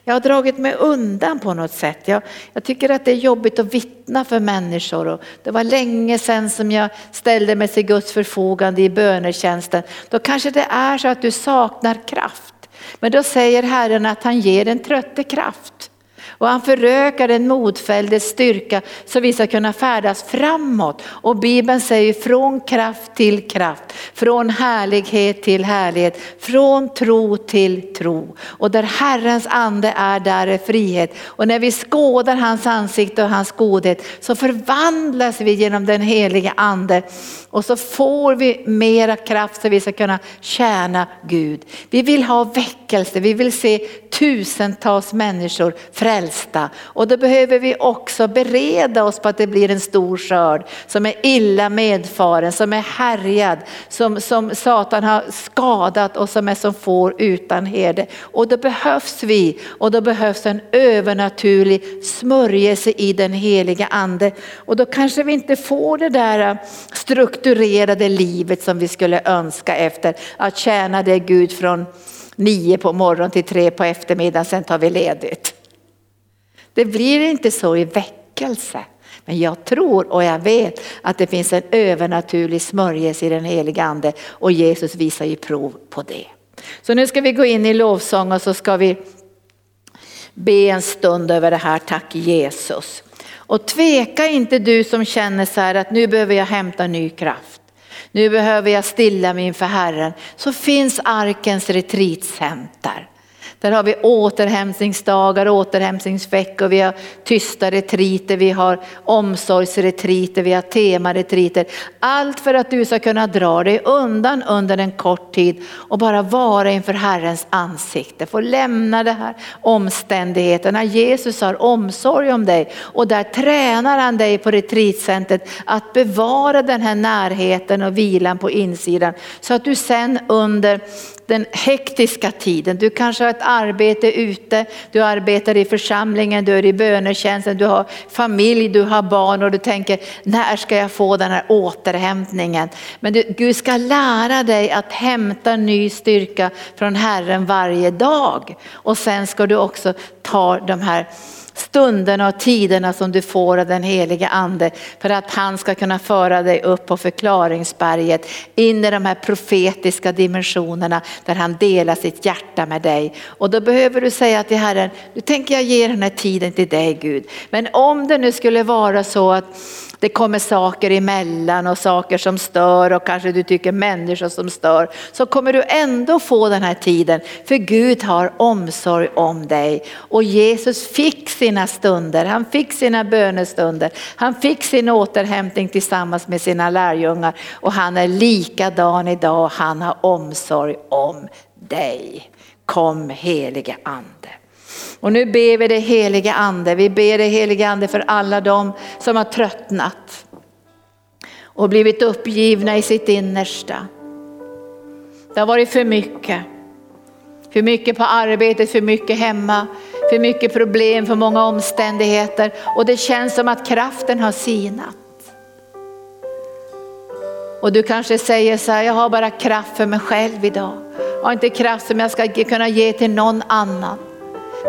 S1: jag har dragit mig undan på något sätt. Jag, jag, tycker att det är jobbigt att vittna för människor. Och det var länge sedan som jag ställde mig till Guds förfogande i bönetjänsten. Då kanske det är så att du saknar kraft. Men då säger Herren att han ger en trötte kraft. Och han förökar den modfälldes styrka så vi ska kunna färdas framåt. Och Bibeln säger från kraft till kraft, från härlighet till härlighet, från tro till tro. Och där Herrens ande är, där är frihet. Och när vi skådar hans ansikte och hans godhet så förvandlas vi genom den heliga ande. Och så får vi mera kraft så vi ska kunna tjäna Gud. Vi vill ha väckelse, vi vill se tusentals människor frälsta. Och då behöver vi också bereda oss på att det blir en stor skörd som är illa medfaren, som är härjad, som, som Satan har skadat och som är som får utan herde. Och då behövs vi och då behövs en övernaturlig smörjelse i den heliga ande. Och då kanske vi inte får det där strukturerade livet som vi skulle önska efter att tjäna det Gud från nio på morgonen till tre på eftermiddagen, sen tar vi ledigt. Det blir inte så i väckelse. Men jag tror och jag vet att det finns en övernaturlig smörjelse i den heliga ande och Jesus visar ju prov på det. Så nu ska vi gå in i lovsång och så ska vi be en stund över det här, tack Jesus. Och tveka inte du som känner så här att nu behöver jag hämta ny kraft. Nu behöver jag stilla mig inför Herren. Så finns arkens retreatcenter. Där har vi återhämtningsdagar, återhämtningsveckor, vi har tysta retriter, vi har omsorgsretriter, vi har temaretriter. Allt för att du ska kunna dra dig undan under en kort tid och bara vara inför Herrens ansikte. Få lämna de här omständigheterna. Jesus har omsorg om dig och där tränar han dig på retreatcentret att bevara den här närheten och vilan på insidan så att du sen under den hektiska tiden. Du kanske har ett arbete ute, du arbetar i församlingen, du är i bönetjänsten, du har familj, du har barn och du tänker när ska jag få den här återhämtningen? Men du, Gud ska lära dig att hämta ny styrka från Herren varje dag och sen ska du också ta de här stunderna och tiderna som du får av den heliga ande för att han ska kunna föra dig upp på förklaringsberget in i de här profetiska dimensionerna där han delar sitt hjärta med dig. Och då behöver du säga till Herren, nu tänker jag ge den här tiden till dig Gud. Men om det nu skulle vara så att det kommer saker emellan och saker som stör och kanske du tycker människor som stör. Så kommer du ändå få den här tiden för Gud har omsorg om dig. Och Jesus fick sina stunder, han fick sina bönestunder, han fick sin återhämtning tillsammans med sina lärjungar och han är likadan idag, han har omsorg om dig. Kom helige ande. Och nu ber vi det heliga ande, vi ber det heliga ande för alla de som har tröttnat och blivit uppgivna i sitt innersta. Det har varit för mycket. För mycket på arbetet, för mycket hemma, för mycket problem, för många omständigheter och det känns som att kraften har sinat. Och du kanske säger så här, jag har bara kraft för mig själv idag. Jag har inte kraft som jag ska kunna ge till någon annan.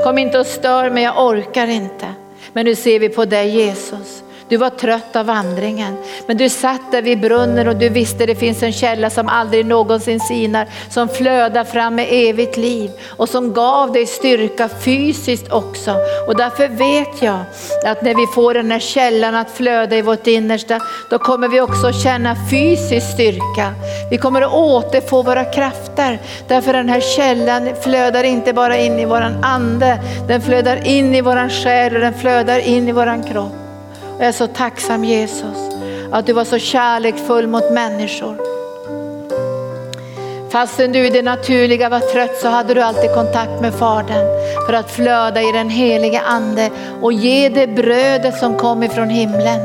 S1: Kom inte och stör mig, jag orkar inte. Men nu ser vi på dig Jesus. Du var trött av vandringen, men du satt där vid brunnen och du visste det finns en källa som aldrig någonsin sinar, som flödar fram med evigt liv och som gav dig styrka fysiskt också. Och därför vet jag att när vi får den här källan att flöda i vårt innersta, då kommer vi också känna fysisk styrka. Vi kommer att återfå våra krafter, därför den här källan flödar inte bara in i våran ande, den flödar in i våran själ och den flödar in i våran kropp. Jag är så tacksam Jesus att du var så kärleksfull mot människor. Fastän du i det naturliga var trött så hade du alltid kontakt med Fadern för att flöda i den helige ande och ge det brödet som kom ifrån himlen.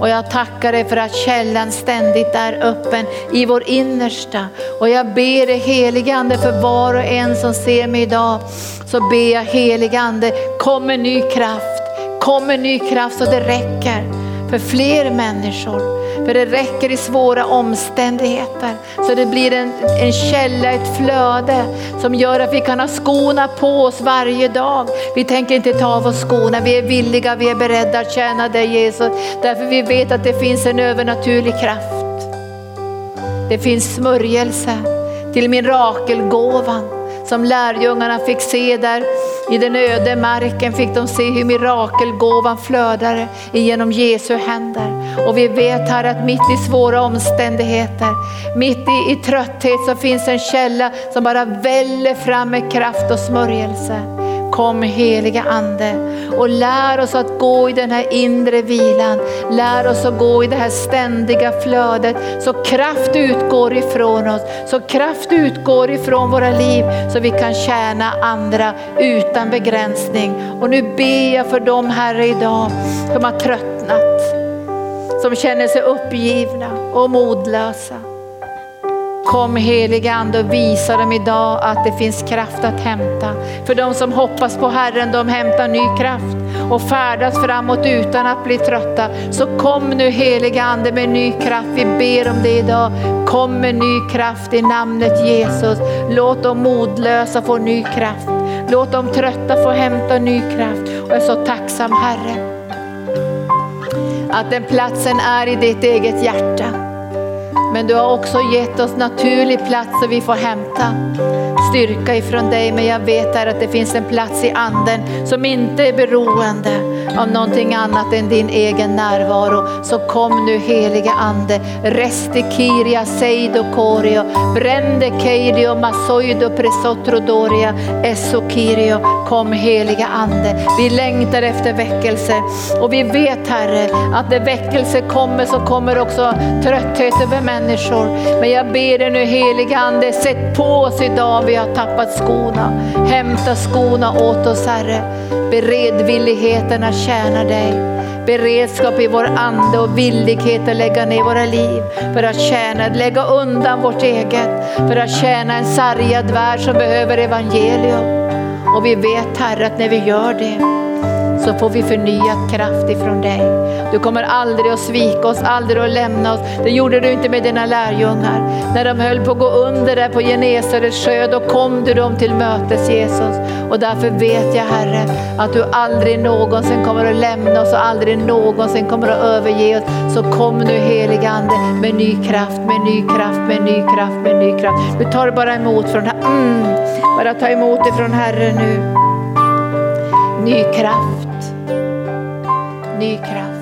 S1: Och jag tackar dig för att källan ständigt är öppen i vår innersta. Och jag ber dig helige ande för var och en som ser mig idag. Så ber jag helige ande, kom med ny kraft kommer ny kraft så det räcker för fler människor. För det räcker i svåra omständigheter. Så det blir en, en källa, ett flöde som gör att vi kan ha skorna på oss varje dag. Vi tänker inte ta av oss skorna, vi är villiga, vi är beredda att tjäna dig Jesus. Därför vi vet att det finns en övernaturlig kraft. Det finns smörjelse till mirakelgåvan som lärjungarna fick se där i den öde marken fick de se hur mirakelgåvan flödade genom Jesu händer. Och vi vet här att mitt i svåra omständigheter, mitt i, i trötthet så finns en källa som bara väller fram med kraft och smörjelse. Kom heliga ande och lär oss att gå i den här inre vilan. Lär oss att gå i det här ständiga flödet så kraft utgår ifrån oss. Så kraft utgår ifrån våra liv så vi kan tjäna andra utan begränsning. Och nu ber jag för dem Herre idag som har tröttnat. Som känner sig uppgivna och modlösa. Kom helige Ande och visa dem idag att det finns kraft att hämta. För de som hoppas på Herren, de hämtar ny kraft. och färdas framåt utan att bli trötta. Så kom nu helige Ande med ny kraft. Vi ber om det idag. Kom med ny kraft i namnet Jesus. Låt de modlösa få ny kraft. Låt de trötta få hämta ny kraft. Och jag är så tacksam Herre att den platsen är i ditt eget hjärta. Men du har också gett oss naturlig plats så vi får hämta styrka ifrån dig. Men jag vet här att det finns en plats i anden som inte är beroende av någonting annat än din egen närvaro. Så kom nu heliga ande. Reste kiria seido korio. Brände keidio masoido presotro doria. Esso kirio. Kom heliga ande. Vi längtar efter väckelse och vi vet Herre att när väckelse kommer så kommer också trötthet över människor människor. Men jag ber dig nu heliga ande, sätt på oss idag vi har tappat skorna. Hämta skorna åt oss Herre. Beredvilligheten att tjäna dig. Beredskap i vår ande och villighet att lägga ner våra liv för att tjäna, lägga undan vårt eget, för att tjäna en sargad värld som behöver evangelium. Och vi vet Herre att när vi gör det så får vi förnyad kraft ifrån dig. Du kommer aldrig att svika oss, aldrig att lämna oss. Det gjorde du inte med dina lärjungar. När de höll på att gå under där på Genesarets sjö, då kom du dem till mötes Jesus. Och därför vet jag Herre att du aldrig någonsin kommer att lämna oss och aldrig någonsin kommer att överge oss. Så kom nu helige Ande med ny kraft, med ny kraft, med ny kraft, med ny kraft. Du tar bara emot från här. Mm, bara ta emot ifrån Herren nu. Ny kraft ny kraft.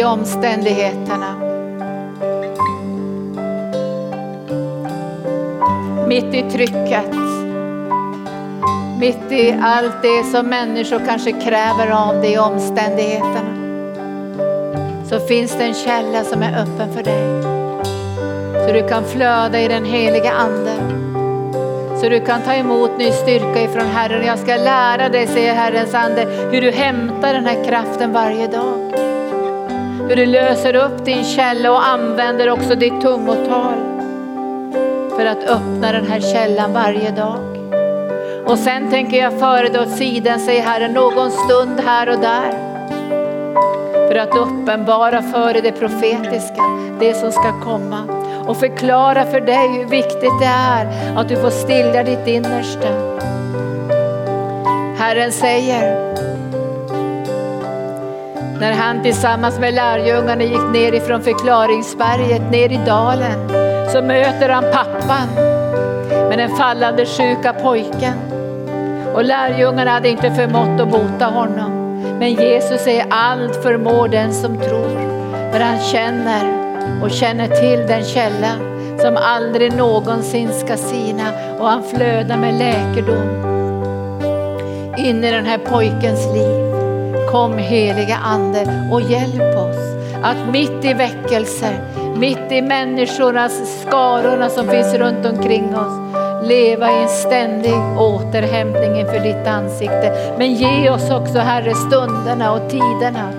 S1: I omständigheterna. Mitt i trycket. Mitt i allt det som människor kanske kräver av dig i omständigheterna. Så finns det en källa som är öppen för dig. Så du kan flöda i den heliga anden. Så du kan ta emot ny styrka ifrån Herren. Jag ska lära dig, säger Herrens ande, hur du hämtar den här kraften varje dag. Hur du löser upp din källa och använder också ditt tungotal för att öppna den här källan varje dag. Och sen tänker jag föra dig åt sidan, säger Herren, någon stund här och där. För att uppenbara för dig det profetiska, det som ska komma och förklara för dig hur viktigt det är att du får stilla ditt innersta. Herren säger, när han tillsammans med lärjungarna gick ner ifrån förklaringsberget ner i dalen så möter han pappan med den fallande sjuka pojken. Och lärjungarna hade inte förmått att bota honom. Men Jesus säger allt förmår den som tror. För han känner och känner till den källa som aldrig någonsin ska sina och han flödar med läkedom in i den här pojkens liv. Kom heliga Ande och hjälp oss att mitt i väckelse, mitt i människornas skarorna som finns runt omkring oss, leva i en ständig återhämtning inför ditt ansikte. Men ge oss också Herre stunderna och tiderna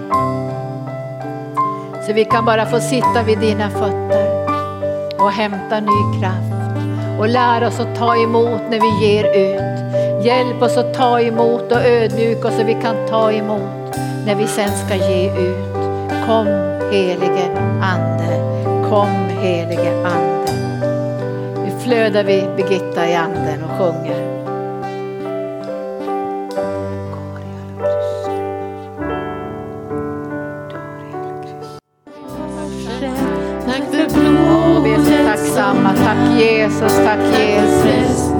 S1: så vi kan bara få sitta vid dina fötter och hämta ny kraft och lära oss att ta emot när vi ger ut. Hjälp oss att ta emot och ödmjuka oss så vi kan ta emot när vi sen ska ge ut. Kom helige Ande, kom helige Ande. Nu flödar vi Birgitta i anden och sjunger. Jesus, tack Jesus.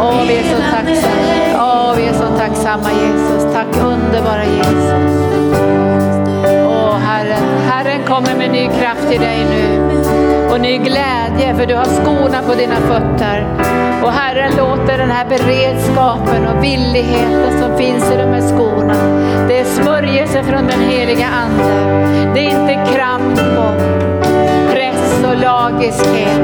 S1: Åh, vi är så tacksamma. Åh, vi är så tacksamma Jesus. Tack Jesus. Åh, Herren, Herren kommer med ny kraft till dig nu. och ny glädje för du har skorna på dina fötter. Och Herren låter den här beredskapen och villigheten som finns i de här skorna, det är smörjelse från den heliga Ande. Det är inte kramp och press och lagiskhet.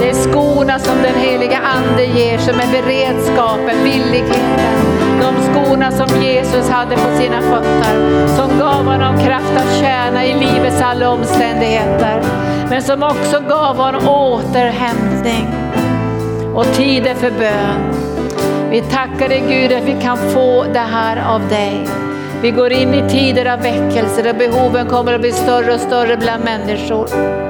S1: Det är skorna som den heliga Ande ger som är beredskapen, villigheten. De skorna som Jesus hade på sina fötter, som gav honom kraft att tjäna i livets alla omständigheter. Men som också gav honom återhämtning och tider för bön. Vi tackar dig Gud att vi kan få det här av dig. Vi går in i tider av väckelse där behoven kommer att bli större och större bland människor.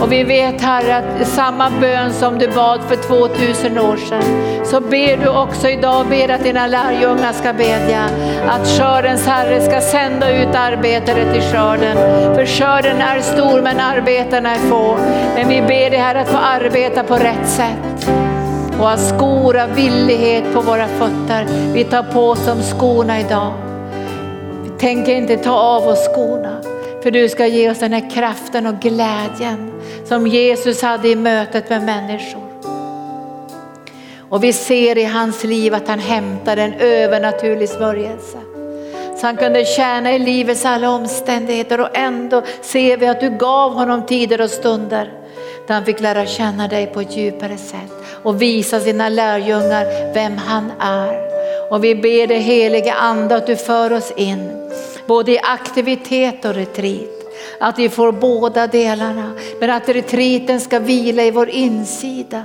S1: Och vi vet Herre att samma bön som du bad för 2000 år sedan, så ber du också idag, ber att dina lärjungar ska bedja, att skördens Herre ska sända ut arbetare till skörden. För skörden är stor men arbetarna är få. Men vi ber dig Herre att få arbeta på rätt sätt och ha skor av villighet på våra fötter. Vi tar på oss de skorna idag. Vi tänker inte ta av oss skorna, för du ska ge oss den här kraften och glädjen som Jesus hade i mötet med människor. Och vi ser i hans liv att han hämtade en övernaturlig smörjelse. Så han kunde tjäna i livets alla omständigheter och ändå ser vi att du gav honom tider och stunder där han fick lära känna dig på ett djupare sätt och visa sina lärjungar vem han är. Och vi ber dig heliga ande att du för oss in både i aktivitet och retreat. Att vi får båda delarna, men att retriten ska vila i vår insida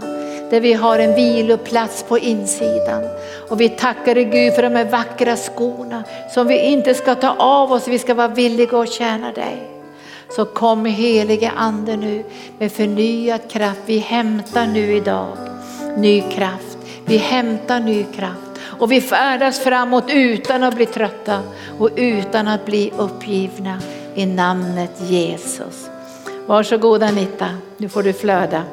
S1: där vi har en viloplats på insidan. Och vi tackar dig Gud för de här vackra skorna som vi inte ska ta av oss, vi ska vara villiga att tjäna dig. Så kom helige ande nu med förnyad kraft. Vi hämtar nu idag ny kraft. Vi hämtar ny kraft och vi färdas framåt utan att bli trötta och utan att bli uppgivna i namnet Jesus. Varsågod Anita, nu får du flöda.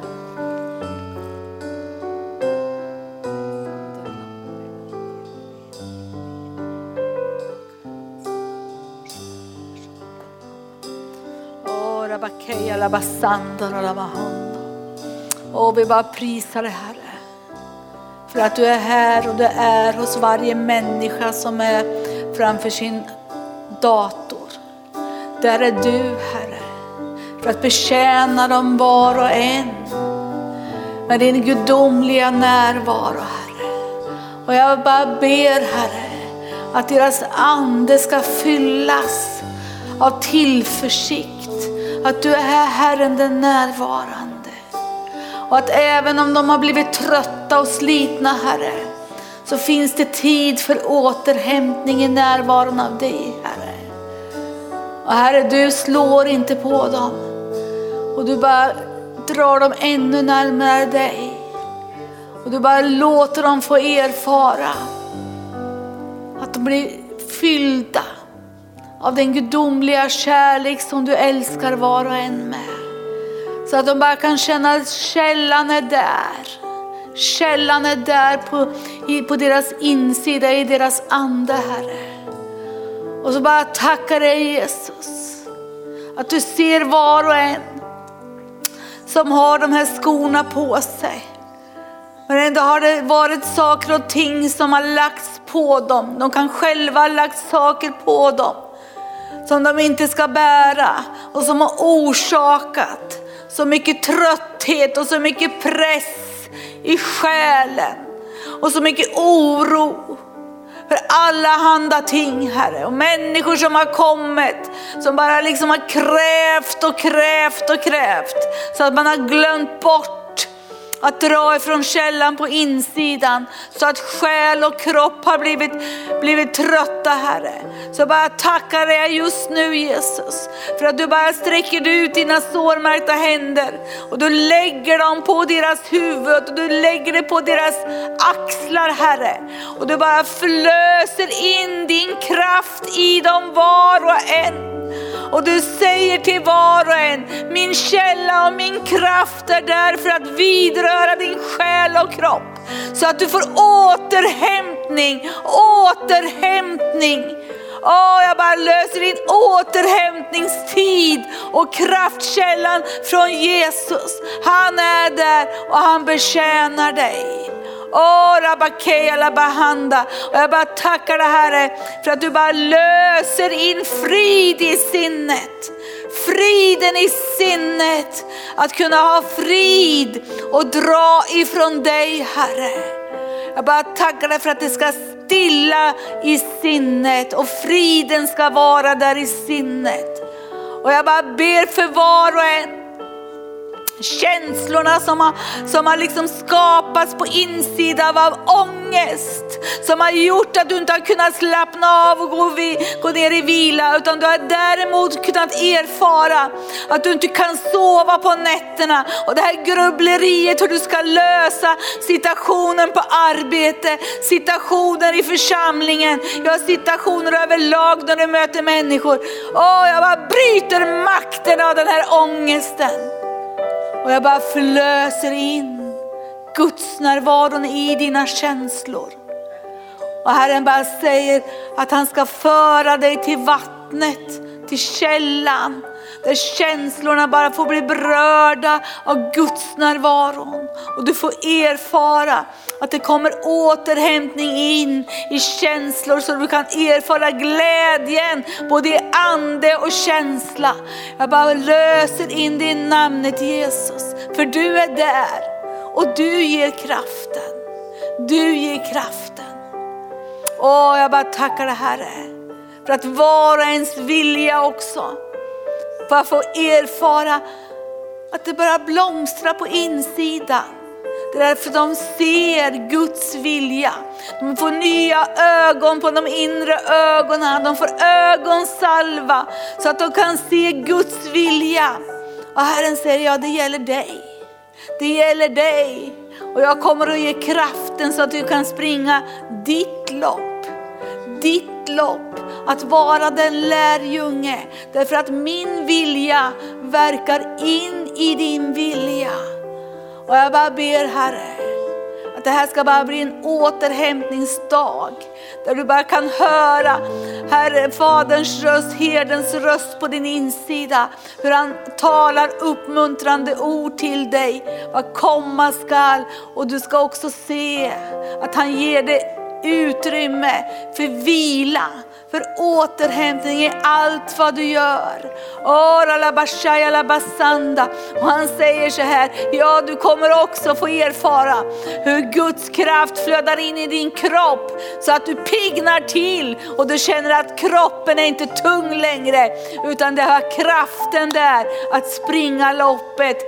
S2: Och vi bara prisar dig Herre. För att du är här och du är hos varje människa som är framför sin dator. Där är du Herre. För att betjäna dem var och en. Med din gudomliga närvaro Herre. Och jag bara ber Herre att deras ande ska fyllas av tillförsikt. Att du är Herren den närvarande. Och att även om de har blivit trötta och slitna Herre, så finns det tid för återhämtning i närvaron av dig Herre. Och Herre, du slår inte på dem. Och du bara drar dem ännu närmare dig. Och du bara låter dem få erfara att de blir fyllda av den gudomliga kärlek som du älskar var och en med. Så att de bara kan känna att källan är där. Källan är där på, på deras insida, i deras ande Herre. Och så bara tackar dig Jesus. Att du ser var och en som har de här skorna på sig. Men ändå har det varit saker och ting som har lagts på dem. De kan själva ha lagt saker på dem som de inte ska bära och som har orsakat så mycket trötthet och så mycket press i själen och så mycket oro för alla handa ting Herre. Och människor som har kommit som bara liksom har krävt och krävt och krävt så att man har glömt bort att dra ifrån källan på insidan så att själ och kropp har blivit, blivit trötta Herre. Så bara tackar jag just nu Jesus för att du bara sträcker ut dina sårmärkta händer och du lägger dem på deras huvud och du lägger det på deras axlar Herre. Och du bara flöser in din kraft i dem var och en. Och du säger till var och en, min källa och min kraft är där för att vidröra din själ och kropp. Så att du får återhämtning, återhämtning Åh, jag bara löser in återhämtningstid och kraftkällan från Jesus. Han är där och han betjänar dig. Åh, rabakela bahanda. Och jag bara tackar dig Herre för att du bara löser in frid i sinnet. Friden i sinnet, att kunna ha frid och dra ifrån dig Herre. Jag bara tackar dig för att det ska stilla i sinnet och friden ska vara där i sinnet. Och jag bara ber för var och en Känslorna som har, som har liksom skapats på insidan av ångest. Som har gjort att du inte har kunnat slappna av och gå, gå ner i vila. Utan du har däremot kunnat erfara att du inte kan sova på nätterna. Och det här grubbleriet hur du ska lösa situationen på arbete, situationer i församlingen, ja situationer överlag när du möter människor. Åh, jag bara bryter makten av den här ångesten. Och jag bara förlöser in Guds närvaron i dina känslor. Och Herren bara säger att han ska föra dig till vattnet, till källan där känslorna bara får bli berörda av Guds närvaron. Och du får erfara att det kommer återhämtning in i känslor så du kan erfara glädjen både i ande och känsla. Jag bara löser in det i namnet Jesus. För du är där och du ger kraften. Du ger kraften. Åh, jag bara tackar dig Herre för att var och ens vilja också bara få erfara att det börjar blomstra på insidan. Det är därför de ser Guds vilja. De får nya ögon på de inre ögonen. De får ögonsalva så att de kan se Guds vilja. Och Herren säger, ja det gäller dig. Det gäller dig. Och jag kommer att ge kraften så att du kan springa ditt lopp. Ditt lopp att vara den lärjunge. Därför att min vilja verkar in i din vilja. Och jag bara ber Herre, att det här ska bara bli en återhämtningsdag. Där du bara kan höra Herre, Faderns röst, herdens röst på din insida. Hur han talar uppmuntrande ord till dig, vad komma skall. Och du ska också se att han ger dig utrymme för vila för återhämtning i allt vad du gör. Och han säger så här, ja du kommer också få erfara hur Guds kraft flödar in i din kropp så att du pignar till och du känner att kroppen är inte tung längre utan det har kraften där att springa loppet,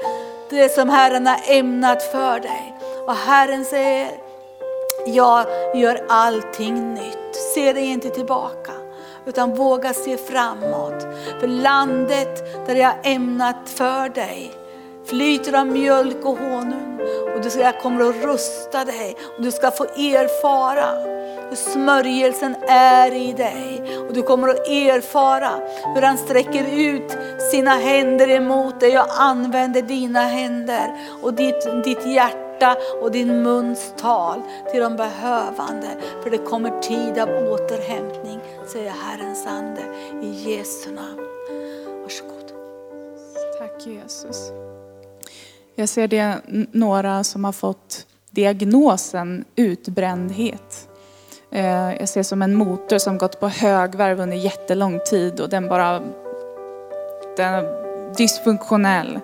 S2: det som Herren har ämnat för dig. Och Herren säger, jag gör allting nytt. Se dig inte tillbaka utan våga se framåt. För landet där jag ämnat för dig flyter av mjölk och honung. Och du ska, jag kommer att rusta dig och du ska få erfara hur smörjelsen är i dig. Och du kommer att erfara hur han sträcker ut sina händer emot dig och använder dina händer och ditt, ditt hjärta hjärta och din muns tal till de behövande. För det kommer tid av återhämtning, säger Herrens ande i Jesu namn. Varsågod.
S3: Tack Jesus. Jag ser det några som har fått diagnosen utbrändhet. Eh, jag ser som en motor som gått på högvarv under jättelång tid och den bara, den är dysfunktionell.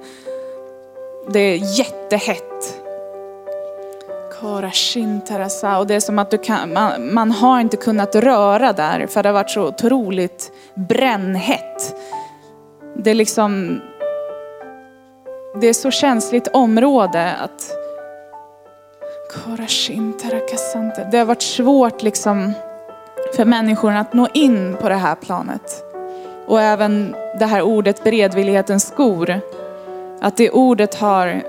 S3: Det är jättehett. Och det är som att du kan, man, man har inte kunnat röra där för det har varit så otroligt brännhett. Det är liksom, det är så känsligt område att det har varit svårt liksom för människorna att nå in på det här planet. Och även det här ordet beredvillighetens skor. Att det ordet har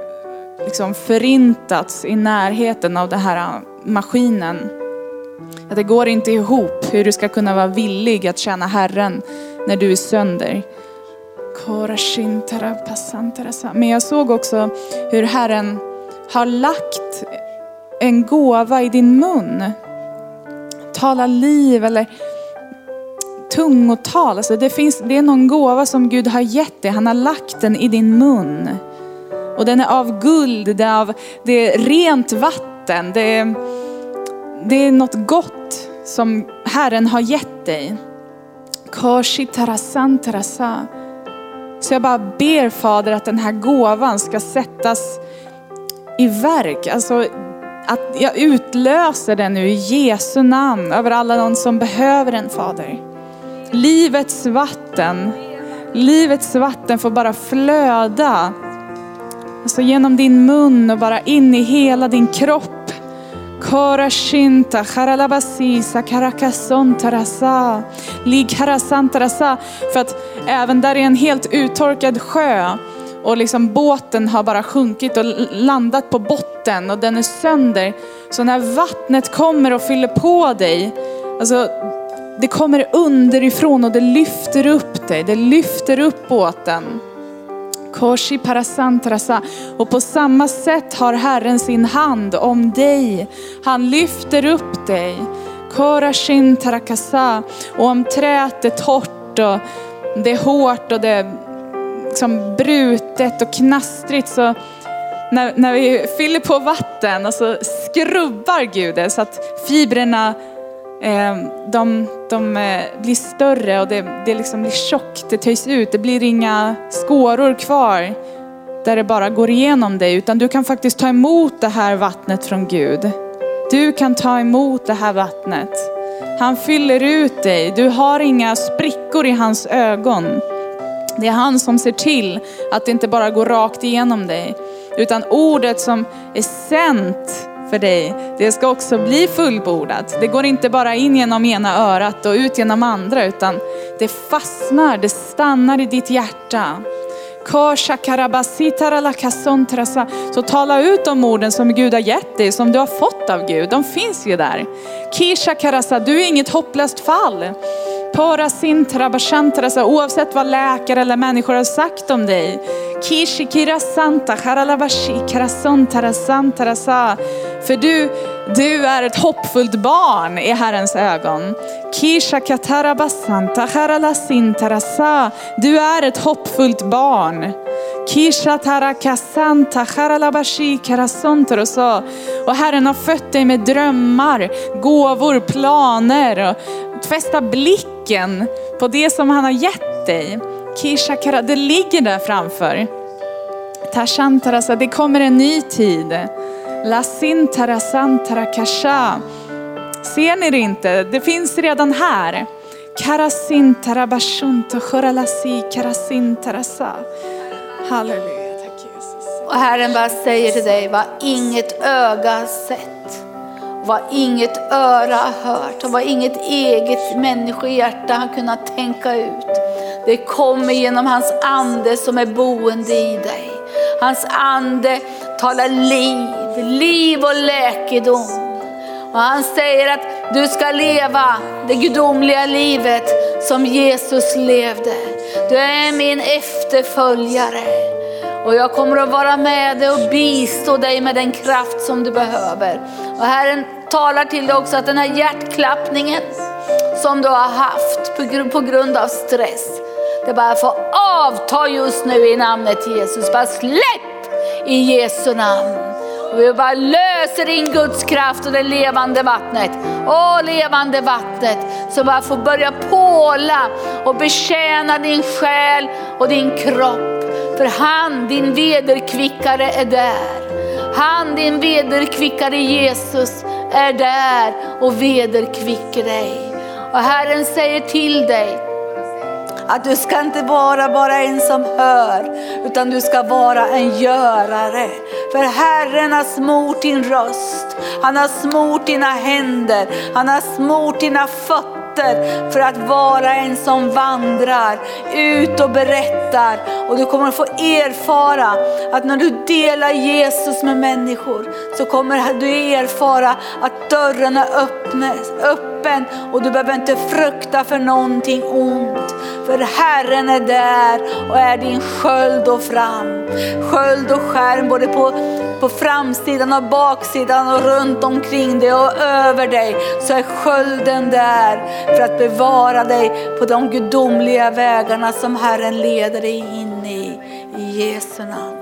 S3: liksom förintats i närheten av den här maskinen. Att det går inte ihop hur du ska kunna vara villig att tjäna Herren när du är sönder. Men jag såg också hur Herren har lagt en gåva i din mun. Tala liv eller tungotal. Alltså det, finns, det är någon gåva som Gud har gett dig. Han har lagt den i din mun. Och den är av guld, det är, av, det är rent vatten. Det är, det är något gott som Herren har gett dig. Så jag bara ber Fader att den här gåvan ska sättas i verk. Alltså att jag utlöser den nu i Jesu namn över alla de som behöver den Fader. Livets vatten, livets vatten får bara flöda. Alltså genom din mun och bara in i hela din kropp. Korashinta, För att även där är en helt uttorkad sjö och liksom båten har bara sjunkit och landat på botten och den är sönder. Så när vattnet kommer och fyller på dig, alltså det kommer underifrån och det lyfter upp dig, det lyfter upp båten. Koshi parasantrasa. Och på samma sätt har Herren sin hand om dig. Han lyfter upp dig. Korashin tarakasa. Och om träet är torrt och det är hårt och det är liksom brutet och knastrigt så när, när vi fyller på vatten och så skrubbar Gud det så att fibrerna Ehm, de, de eh, blir större och det, det liksom blir tjockt, det töjs ut. Det blir inga skåror kvar där det bara går igenom dig utan du kan faktiskt ta emot det här vattnet från Gud. Du kan ta emot det här vattnet. Han fyller ut dig. Du har inga sprickor i hans ögon. Det är han som ser till att det inte bara går rakt igenom dig. Utan ordet som är sänt för dig, det ska också bli fullbordat. Det går inte bara in genom ena örat och ut genom andra, utan det fastnar, det stannar i ditt hjärta. Så tala ut de orden som Gud har gett dig, som du har fått av Gud. De finns ju där. Kisha karasa, du är inget hopplöst fall. Oavsett vad läkare eller människor har sagt om dig. Kishikira santa, karasontarasa, för du, du är ett hoppfullt barn i Herrens ögon. Kisha katarabasanta, haralasintarasa. Du är ett hoppfullt barn. Kisha tarakasanta, haralabashi. Och Herren har fött dig med drömmar, gåvor, planer. Och fästa blicken på det som han har gett dig. Det ligger där framför. Tashantarasa, det kommer en ny tid. Lasintarasantarakasha. Ser ni det inte? Det finns redan här. Karasintarabashunta choralasi karasintarasa. Halleluja, tack Jesus.
S2: Och Herren bara säger till dig, vad inget öga sett, vad inget öra hört och vad inget eget människohjärta har kunnat tänka ut. Det kommer genom hans ande som är boende i dig. Hans ande talar liv, liv och läkedom. Och han säger att du ska leva det gudomliga livet som Jesus levde. Du är min efterföljare. Och jag kommer att vara med dig och bistå dig med den kraft som du behöver. Och Herren talar till dig också att den här hjärtklappningen som du har haft på grund av stress, det bara får avta just nu i namnet Jesus. Bara släpp i Jesu namn. Och vi bara löser in Guds kraft och det levande vattnet. Åh levande vattnet som bara får börja påla och betjäna din själ och din kropp. För han, din vederkvickare är där. Han, din vederkvickare Jesus är där och vederkvicker dig. Och Herren säger till dig, att du ska inte vara bara en som hör, utan du ska vara en görare. För Herren har smort din röst, han har smort dina händer, han har smort dina fötter för att vara en som vandrar ut och berättar. Och du kommer att få erfara att när du delar Jesus med människor så kommer du erfara att dörren är öppen och du behöver inte frukta för någonting ont. För Herren är där och är din sköld och fram. Sköld och skärm både på på framsidan och baksidan och runt omkring dig och över dig så är skölden där för att bevara dig på de gudomliga vägarna som Herren leder dig in i. I Jesu namn.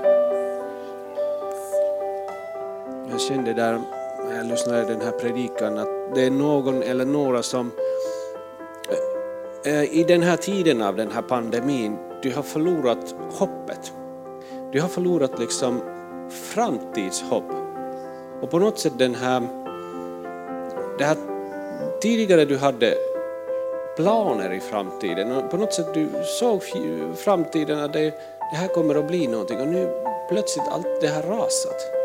S4: Jag kände där när jag lyssnade den här predikan att det är någon eller några som eh, i den här tiden av den här pandemin, du har förlorat hoppet. Du har förlorat liksom framtidshopp. Och på något sätt den här, det här tidigare du hade planer i framtiden och på något sätt du såg framtiden att det, det här kommer att bli någonting och nu plötsligt allt det här rasat.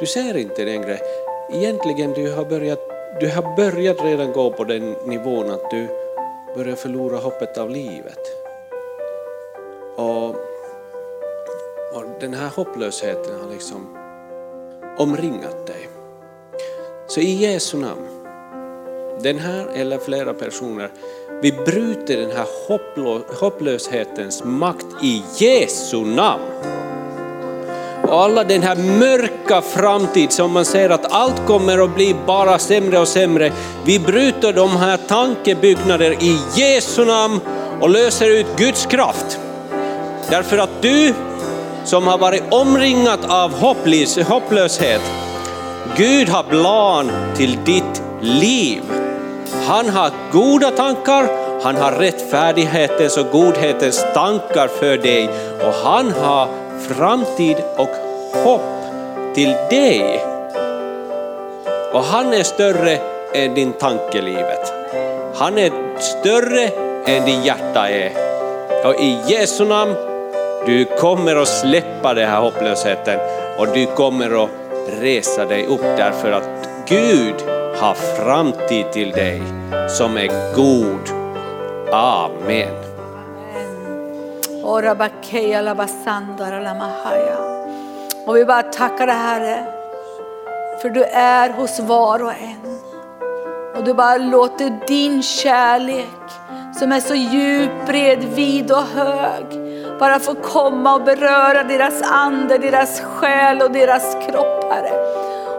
S4: Du ser inte längre, egentligen du har börjat, du har börjat redan gå på den nivån att du börjar förlora hoppet av livet. Och, och den här hopplösheten har liksom omringat dig. Så i Jesu namn, den här eller flera personer, vi bryter den här hopplöshetens makt i Jesu namn. Och alla den här mörka framtid som man ser att allt kommer att bli bara sämre och sämre. Vi bryter de här tankebyggnader i Jesu namn och löser ut Guds kraft. Därför att du som har varit omringat av hopplöshet, Gud har plan till ditt liv. Han har goda tankar, han har rättfärdighetens och godhetens tankar för dig och han har framtid och hopp till dig. Och han är större än din tankelivet. Han är större än din hjärta är. Och i Jesu namn, du kommer att släppa den här hopplösheten och du kommer att resa dig upp därför att Gud har framtid till dig som är god. Amen.
S2: Och vi bara tackar dig Herre, för du är hos var och en. Och du bara låter din kärlek som är så djup, bred, vid och hög bara få komma och beröra deras ande, deras själ och deras kropp Herre.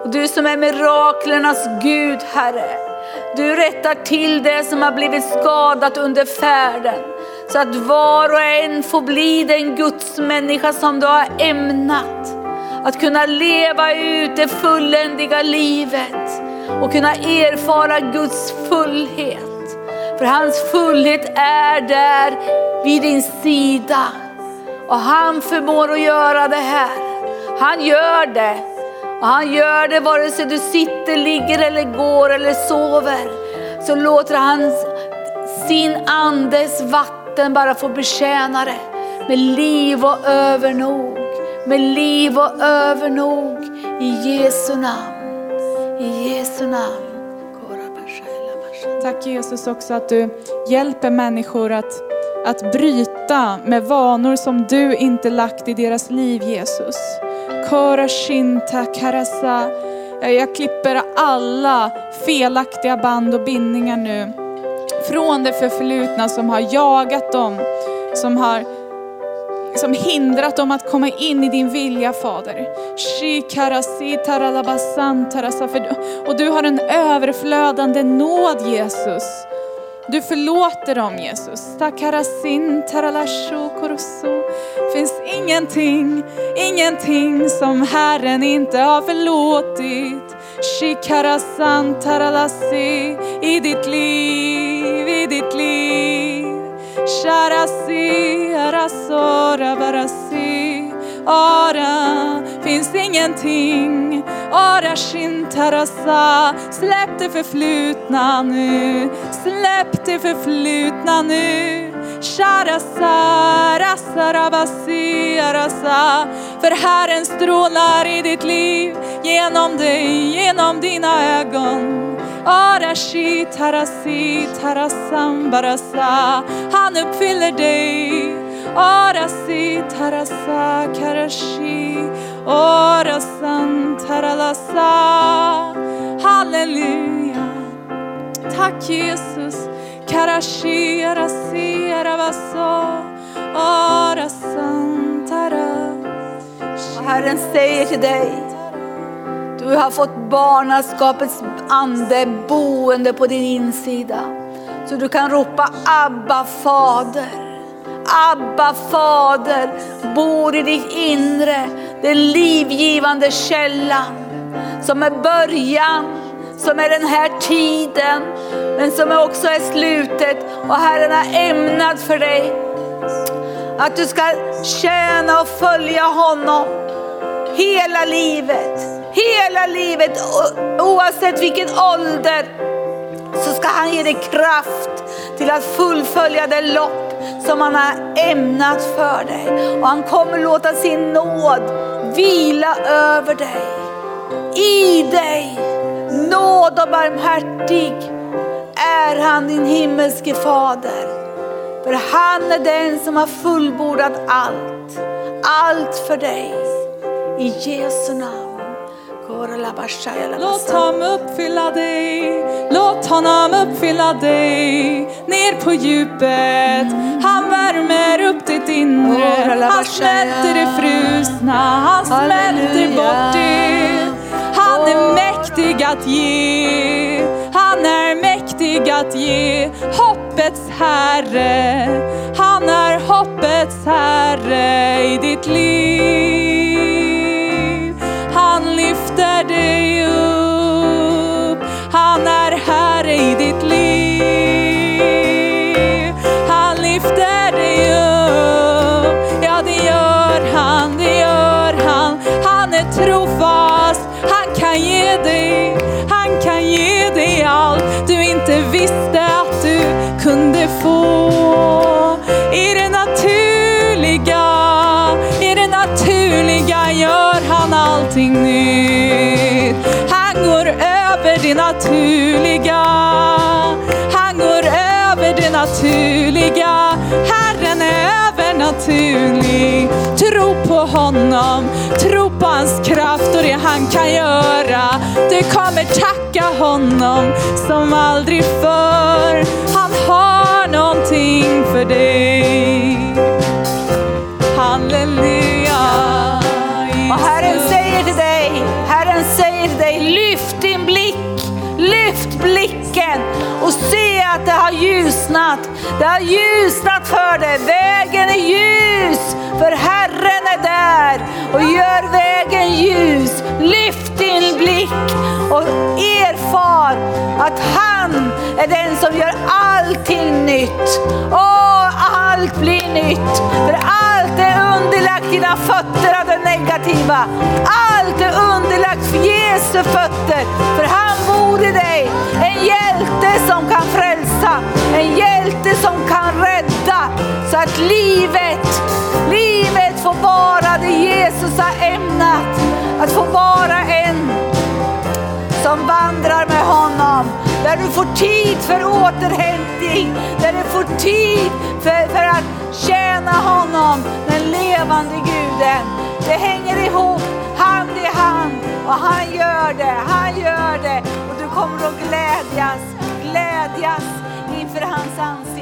S2: Och du som är miraklernas Gud Herre, du rättar till det som har blivit skadat under färden. Så att var och en får bli den Guds människa som du har ämnat. Att kunna leva ut det fulländiga livet och kunna erfara Guds fullhet. För hans fullhet är där vid din sida. Och han förmår att göra det här. Han gör det. Och han gör det vare sig du sitter, ligger eller går eller sover. Så låter han sin andes vatten bara få betjäna det med liv och övernog. Med liv och övernog i Jesu namn. I Jesu namn.
S3: Tack Jesus också att du hjälper människor att, att bryta med vanor som du inte lagt i deras liv Jesus. Korashinta karasa. Jag klipper alla felaktiga band och bindningar nu från det förflutna som har jagat dem, som har som hindrat dem att komma in i din vilja Fader. Och du har en överflödande nåd Jesus. Du förlåter dem Jesus. Finns ingenting, ingenting som Herren inte har förlåtit. I ditt liv, i ditt liv. Sharasi, arasora, barasi. Ara, finns ingenting. Ara shintarasa. Släpp det förflutna nu. Släpp det förflutna nu. Sharasa, rasarabasi, arasa. För Herren strålar i ditt liv. Genom dig, genom dina ögon. Arashi, tarasi, tarasam, barasa. Han uppfyller dig. Arasi, tarasa, karashi. Orasan, taralasa. Halleluja. Tack Jesus. Karashi, arasi, aravaso. Orasan, tara.
S2: Herren säger till dig, du har fått barnaskapets ande boende på din insida. Så du kan ropa Abba fader. Abba fader bor i ditt inre. Den livgivande källan som är början, som är den här tiden, men som också är slutet. Och Herren har ämnat för dig att du ska tjäna och följa honom hela livet. Hela livet, oavsett vilken ålder, så ska han ge dig kraft till att fullfölja det lopp som han har ämnat för dig. Och han kommer låta sin nåd vila över dig, i dig. Nåd och barmhärtig är han din himmelske fader. För han är den som har fullbordat allt, allt för dig. I Jesu namn.
S3: Låt honom uppfylla dig, låt honom uppfylla dig. Ner på djupet. Han värmer upp ditt inre, han smälter det frusna, han smälter bort det. Han är mäktig att ge, han är mäktig att ge. Hoppets Herre. Han är hoppets Herre i ditt liv. Lyfter naturliga. Han går över det naturliga. Herren är övernaturlig. Tro på honom, tro på hans kraft och det han kan göra. Du kommer tacka honom som aldrig förr. Han har någonting för dig. Halleluja.
S2: Har ljusnat. Det har ljusnat för dig, vägen är ljus, för Herren är där och gör vägen ljus. Lyft din blick och erfar att han är den som gör allting nytt. Åh, allt blir nytt, för allt är underlagt dina fötter av det negativa. Allt är underlagt för Jesu fötter, för han bor i dig. En hjälte som kan frälsa, en hjälte som kan rädda, så att livet, livet får vara det Jesus har ämnat. Att få vara en som vandrar med honom. Där du får tid för återhämtning, där du får tid för, för att tjäna honom, den levande guden. Det hänger ihop, hand i hand. Och han gör det, han gör det. Och du kommer att glädjas, glädjas inför hans ansikte.